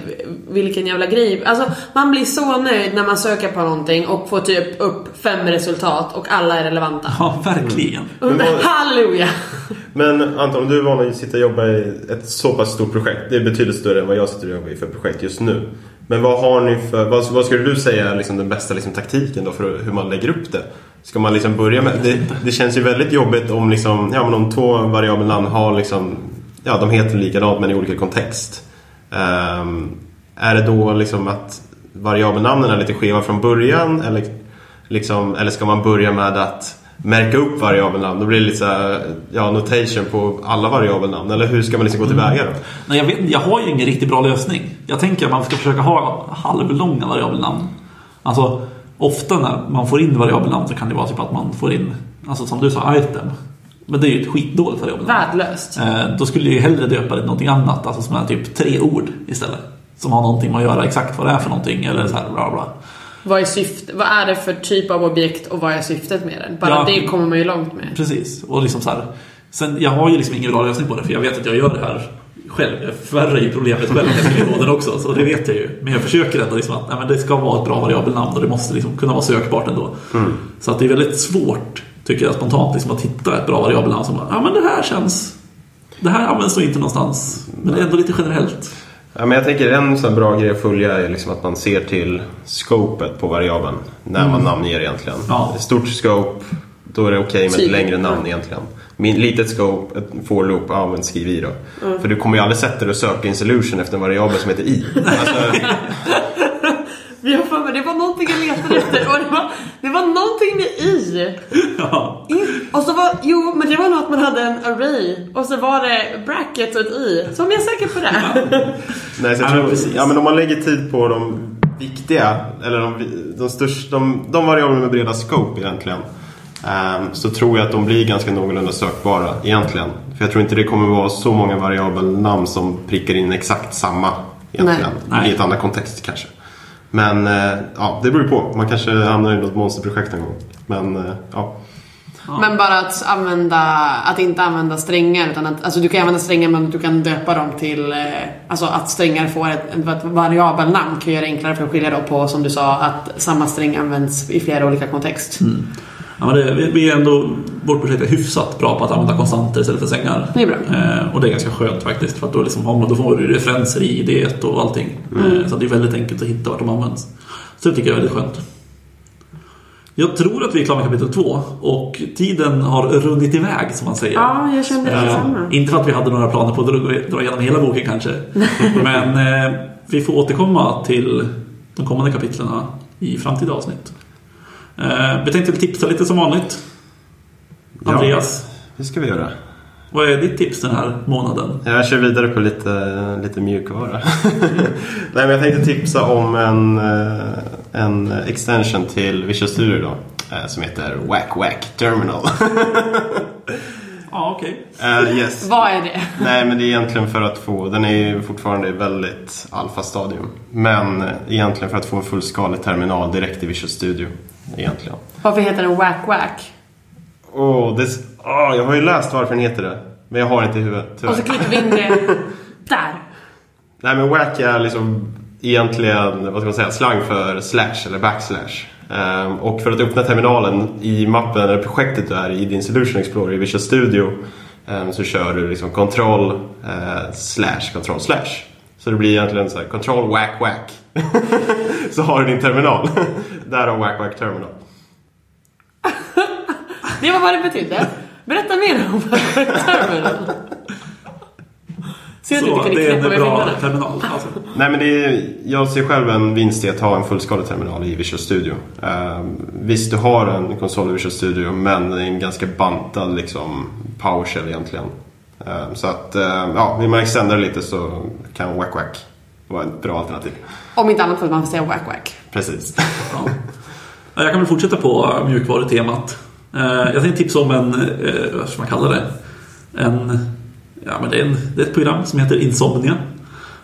vilken jävla grej. Alltså man blir så nöjd när man söker på någonting och får typ upp fem resultat och alla är relevanta. Ja, verkligen. Men vad- Halleluja! Men Anton, om du är van att sitta och jobba i ett så pass stort projekt. Det är betydligt större än vad jag sitter och jobbar i för projekt just nu. Men vad har ni för, vad, vad skulle du säga är liksom den bästa liksom, taktiken då för hur man lägger upp det? Ska man liksom börja med, det, det känns ju väldigt jobbigt om, liksom, ja, men om två variabelnamn har liksom, ja de heter likadant men i olika kontext. Ehm, är det då liksom att variabelnamnen är lite skeva från början eller, liksom, eller ska man börja med att märka upp variabelnamn? Då blir det lite så här, ja, notation på alla variabelnamn. Eller hur ska man liksom gå tillväga då? Mm. Nej, jag, vet, jag har ju ingen riktigt bra lösning. Jag tänker att man ska försöka ha halvlånga variabelnamn. Alltså, ofta när man får in variabelnamn så kan det vara typ att man får in, alltså som du sa, item. Men det är ju ett skitdåligt variabelnamn. Värdelöst. Eh, då skulle jag ju hellre döpa det till någonting annat, alltså som är typ tre ord istället. Som har någonting med att göra exakt vad det är för någonting eller så här bla bla. Vad är syftet? Vad är det för typ av objekt och vad är syftet med den? Bara Ja. det kommer man ju långt med. Precis. Och liksom så här, sen, jag har ju liksom ingen bra lösning på det för jag vet att jag gör det här själv. Jag förvärrar ju problemet själv jag skriver koden också. Så det vet jag ju. Men jag försöker ändå liksom att nej, men det ska vara ett bra variabelnamn och det måste liksom kunna vara sökbart ändå. Så att det är väldigt svårt, tycker jag spontant, liksom att hitta ett bra variabelnamn som bara, ja men det här känns... Det här används nog inte någonstans. Men det är ändå lite generellt. Ja, men jag tänker en sån bra grej att följa är liksom att man ser till scopet på variabeln när man namnger egentligen. Ja. Stort scope, då är det okej med ett längre namn egentligen. Min, litet scope, ett for loop, ja men skriv i då. För du kommer ju aldrig sätta dig och söka in solution efter en variabel som heter i. Alltså, Vi har för mig, det var någonting jag letade efter och det var, det var någonting med i. Ja. I. Och så var, jo men det var nog att man hade en array och så var det bracket och ett i. Så om jag är säker på det. Nej, så jag Ja, tror, ja, men om man lägger tid på de viktiga, eller de, de, största, de, de variablerna med breda scope egentligen. ehm, så tror jag att de blir ganska någorlunda sökbara egentligen. För jag tror inte det kommer vara så många variabelnamn som prickar in exakt samma egentligen. Nej. I ett annat kontext kanske. Men eh, ja, det beror ju på. Man kanske hamnar i något monsterprojekt en gång. Men eh, ja. Men bara att använda, att inte använda strängar utan att, alltså du kan använda strängar men du kan döpa dem till, eh, alltså att strängar får ett, ett variabelnamn kan göra det enklare för att skilja då på, som du sa, att samma sträng används i flera olika kontext. Ja, men det, vi- vi är ändå, vårt projekt är hyfsat bra på att använda konstanter istället för strängar. Det är bra. Eh, och det är ganska skönt faktiskt för att då, liksom, man- då får du referenser i det och allting. Eh, så det är väldigt enkelt att hitta vart de används. Så det tycker jag är väldigt skönt. Jag tror att vi är klara med kapitel två och tiden har runnit iväg som man säger. Ja, jag kände Eh, detsamma. inte för att vi hade några planer på att dra, dra igenom hela boken kanske. Men eh, vi får återkomma till de kommande kapitlen i framtida avsnitt. Eh, vi tänkte tipsa lite som vanligt. Ja. Andreas, Det ska vi göra. vad är ditt tips den här månaden? Jag kör vidare på lite, lite mjukvara. Nej, men jag tänkte tipsa om en, eh, en extension till Visual Studio då, eh, som heter Wack Wack Terminal. Ja, okej. Eh, yes. Vad är det? Nej, men det är egentligen för att få, den är ju fortfarande i väldigt alfa-stadium. Men egentligen för att få en fullskalig terminal direkt i Visual Studio. Egentligen. Varför heter den Wack Wack? Åh, det, åh, jag har ju läst varför den heter det. Men jag har inte i huvudet, tyvärr. Och så klipper vi in det där. Nej men wack är liksom egentligen, vad ska man säga, slang för slash eller backslash. Ehm, och för att öppna terminalen i mappen eller projektet du är i din Solution Explorer i Visual Studio ehm, så kör du liksom control eh, slash control slash. Så det blir egentligen så här control whack whack. så har du din terminal. Därav whack whack terminal. Det var vad det betydde. Berätta mer om Wack Wack Terminal. Ser Så det är en bra terminal. Alltså. Nej men det är, jag ser själv en vinst i att ha en fullskalig terminal i Visual Studio. Um, visst, du har en konsol i Visual Studio men det är en ganska bantad liksom, PowerShell egentligen. Ehm, så att, ehm, ja, vill man extenda det lite så kan Wack Wack vara ett bra alternativ. Om inte annat för att man får säga Wack Wack. Precis. Ja. Ja, Jag kan väl fortsätta på mjukvarutemat. Eh, Jag tänkte tipsa om en, eh, vad ska man kalla det? En, ja, men det, är en, det är ett program som heter Insomnia.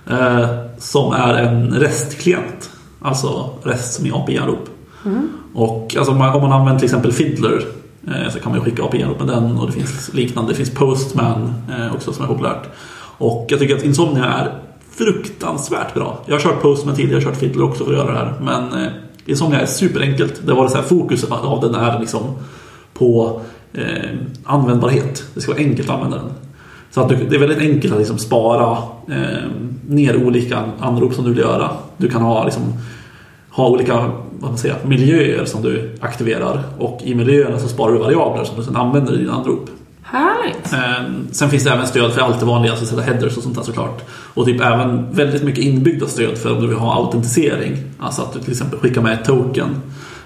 eh, Som är en REST-klient. Alltså REST som är API-anrop. Och alltså, om man, om man använder till exempel Fiddler eh, så kan man ju skicka API-anrop med den och det finns liknande. Det finns Postman eh, också som är populärt. Och jag tycker att Insomnia är fruktansvärt bra. Jag har kört Postman tidigare, jag har kört Fiddler också för att göra det här. Men eh, Insomnia är superenkelt. Det var det så här fokuset av den här liksom på eh, användbarhet. Det ska vara enkelt att använda den. Så att du, det är väldigt enkelt att liksom spara eh, ner olika anrop som du vill göra. Du kan ha, liksom, ha olika vad man säger, miljöer som du aktiverar och i miljöerna så sparar du variabler som du sedan använder i dina anrop. Härligt. Eh, Sen finns det även stöd för allt det vanliga, alltså sätta headers och sånt där såklart. Och typ även väldigt mycket inbyggda stöd för om du vill ha autentisering. Alltså att du till exempel skickar med ett token.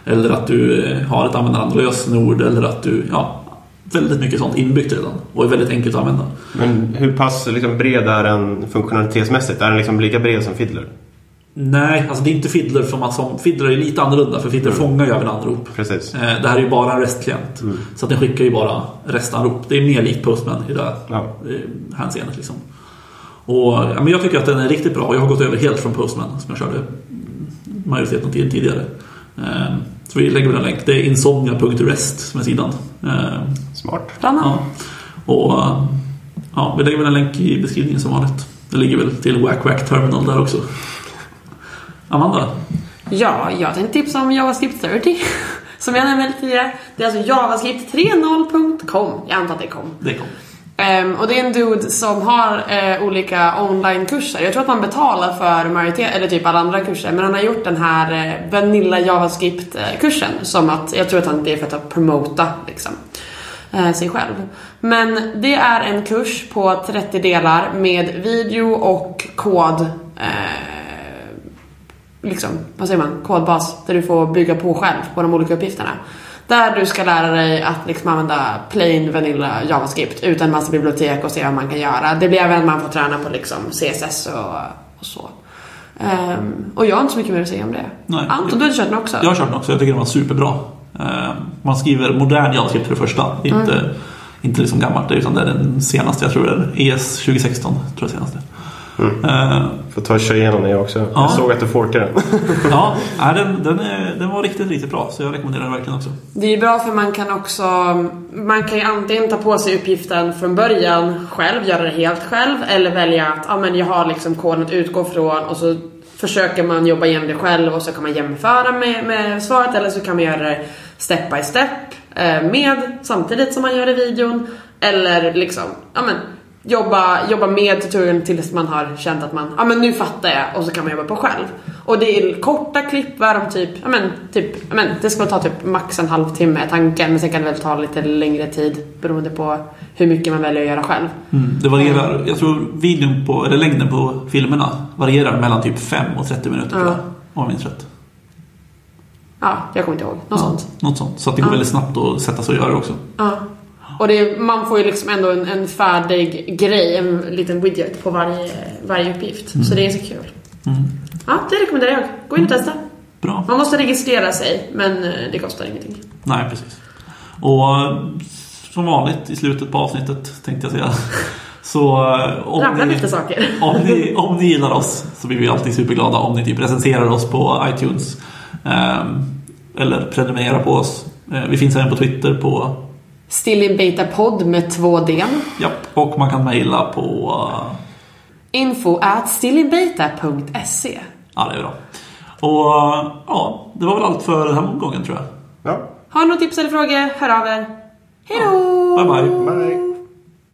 Eller att du eh, har ett användarlösenord eller att du, ja, väldigt mycket sånt inbyggt redan. Och är väldigt enkelt att använda. Men hur pass liksom, bred är den funktionalitetsmässigt? Är den liksom lika bred som Fiddler? Nej, alltså det är inte Fiddler som, man- som Fiddler är lite annorlunda för Fiddler fångar ju även anrop. Precis. Eh, Det här är ju bara en REST-klient. Så att den skickar ju bara REST-anrop. Det är mer likt Postman i det här Ja. hänseendet. Liksom. Och, ja, men jag tycker att den är riktigt bra. Jag har gått över helt från Postman som jag körde majoriteten tiden tidigare. Eh, Så vi lägger väl en länk. Det är insomnia.rest som är sidan. Eh, Smart. Ja. Och ja, vi lägger väl en länk i beskrivningen som vanligt. Det ligger väl till Wack Wack Terminal där också. Amanda? Ja, jag tänkte tipsa om JavaScript 30. Som jag nämnde tidigare. Det är alltså javascript30.com. Jag antar att det kom. Det kom. Ehm, och det är en dude som har eh, olika online-kurser. Jag tror att man betalar för majoritet, eller typ alla andra kurser. Men han har gjort den här eh, Vanilla JavaScript-kursen. Som att, jag tror att han, det är för att promota liksom, eh, sig själv. Men det är en kurs på 30 delar med video och kod. Eh, liksom, vad säger man, kodbas där du får bygga på själv på de olika uppgifterna. Där du ska lära dig att liksom använda plain vanilla JavaScript utan massa bibliotek och se vad man kan göra. Det blir även att man får träna på liksom CSS och, och så. Ehm, och jag har inte så mycket mer att säga om det. Nej. Anton, du har kört den också? Jag har kört den också. Jag tycker den var superbra. Eh, Man skriver modern JavaScript för det första. Inte, inte liksom gammalt, utan det är den senaste. Jag tror det är ES 2016. Tror jag senaste. Eh, Får ta och köra igenom den jag också. Ja. Jag såg att du forkade den. Ja, nej, den, den, är, den var riktigt, riktigt bra. Så jag rekommenderar den verkligen också. Det är bra för man kan också, man kan ju antingen ta på sig uppgiften från början själv, göra det helt själv, eller välja att ja, men jag har liksom koden att utgå från och så försöker man jobba igenom det själv och så kan man jämföra med, med svaret eller så kan man göra det step by step eh, med samtidigt som man gör det i videon. Eller liksom, ja men jobba, jobba med tutorialen tills man har känt att man, ja men nu fattar jag och så kan man jobba på själv. Och det är korta klipp, varom typ, ja men typ, ja men det ska väl ta typ max en halvtimme är tanken men sen kan det väl ta lite längre tid beroende på hur mycket man väljer att göra själv. Mm, det varierar. Jag tror videon på, eller längden på filmerna varierar mellan typ 5 och 30 minuter tror Ja. jag. Om jag minns rätt. Ja, jag kommer inte ihåg. Något sånt. Något sånt. Så att det går Ja. väldigt snabbt att sätta sig och göra det också. Ja. Och det, man får ju liksom ändå en, en färdig grej, en liten widget på varje, varje uppgift. Så det är så kul. Mm. Ja, det rekommenderar jag. Gå in och testa. Bra. Man måste registrera sig, men eh, det kostar ingenting. Nej, precis. Och eh, som vanligt i slutet på avsnittet tänkte jag säga. Så eh, om Ramlar ni, lite saker. om, ni, om ni gillar oss så blir vi alltid superglada om ni typ recenserar oss på iTunes. ehm, eller prenumererar på oss. Eh, vi finns även på Twitter på Still in Beta podd med två D. Japp, och man kan mejla på... eh, Info at stillinbeta.se Ja, det är bra. Och eh, ja, det var väl allt för den här gången tror jag. Ja, Har ni några tips eller frågor, hör av er. Hej då! Bye bye. bye.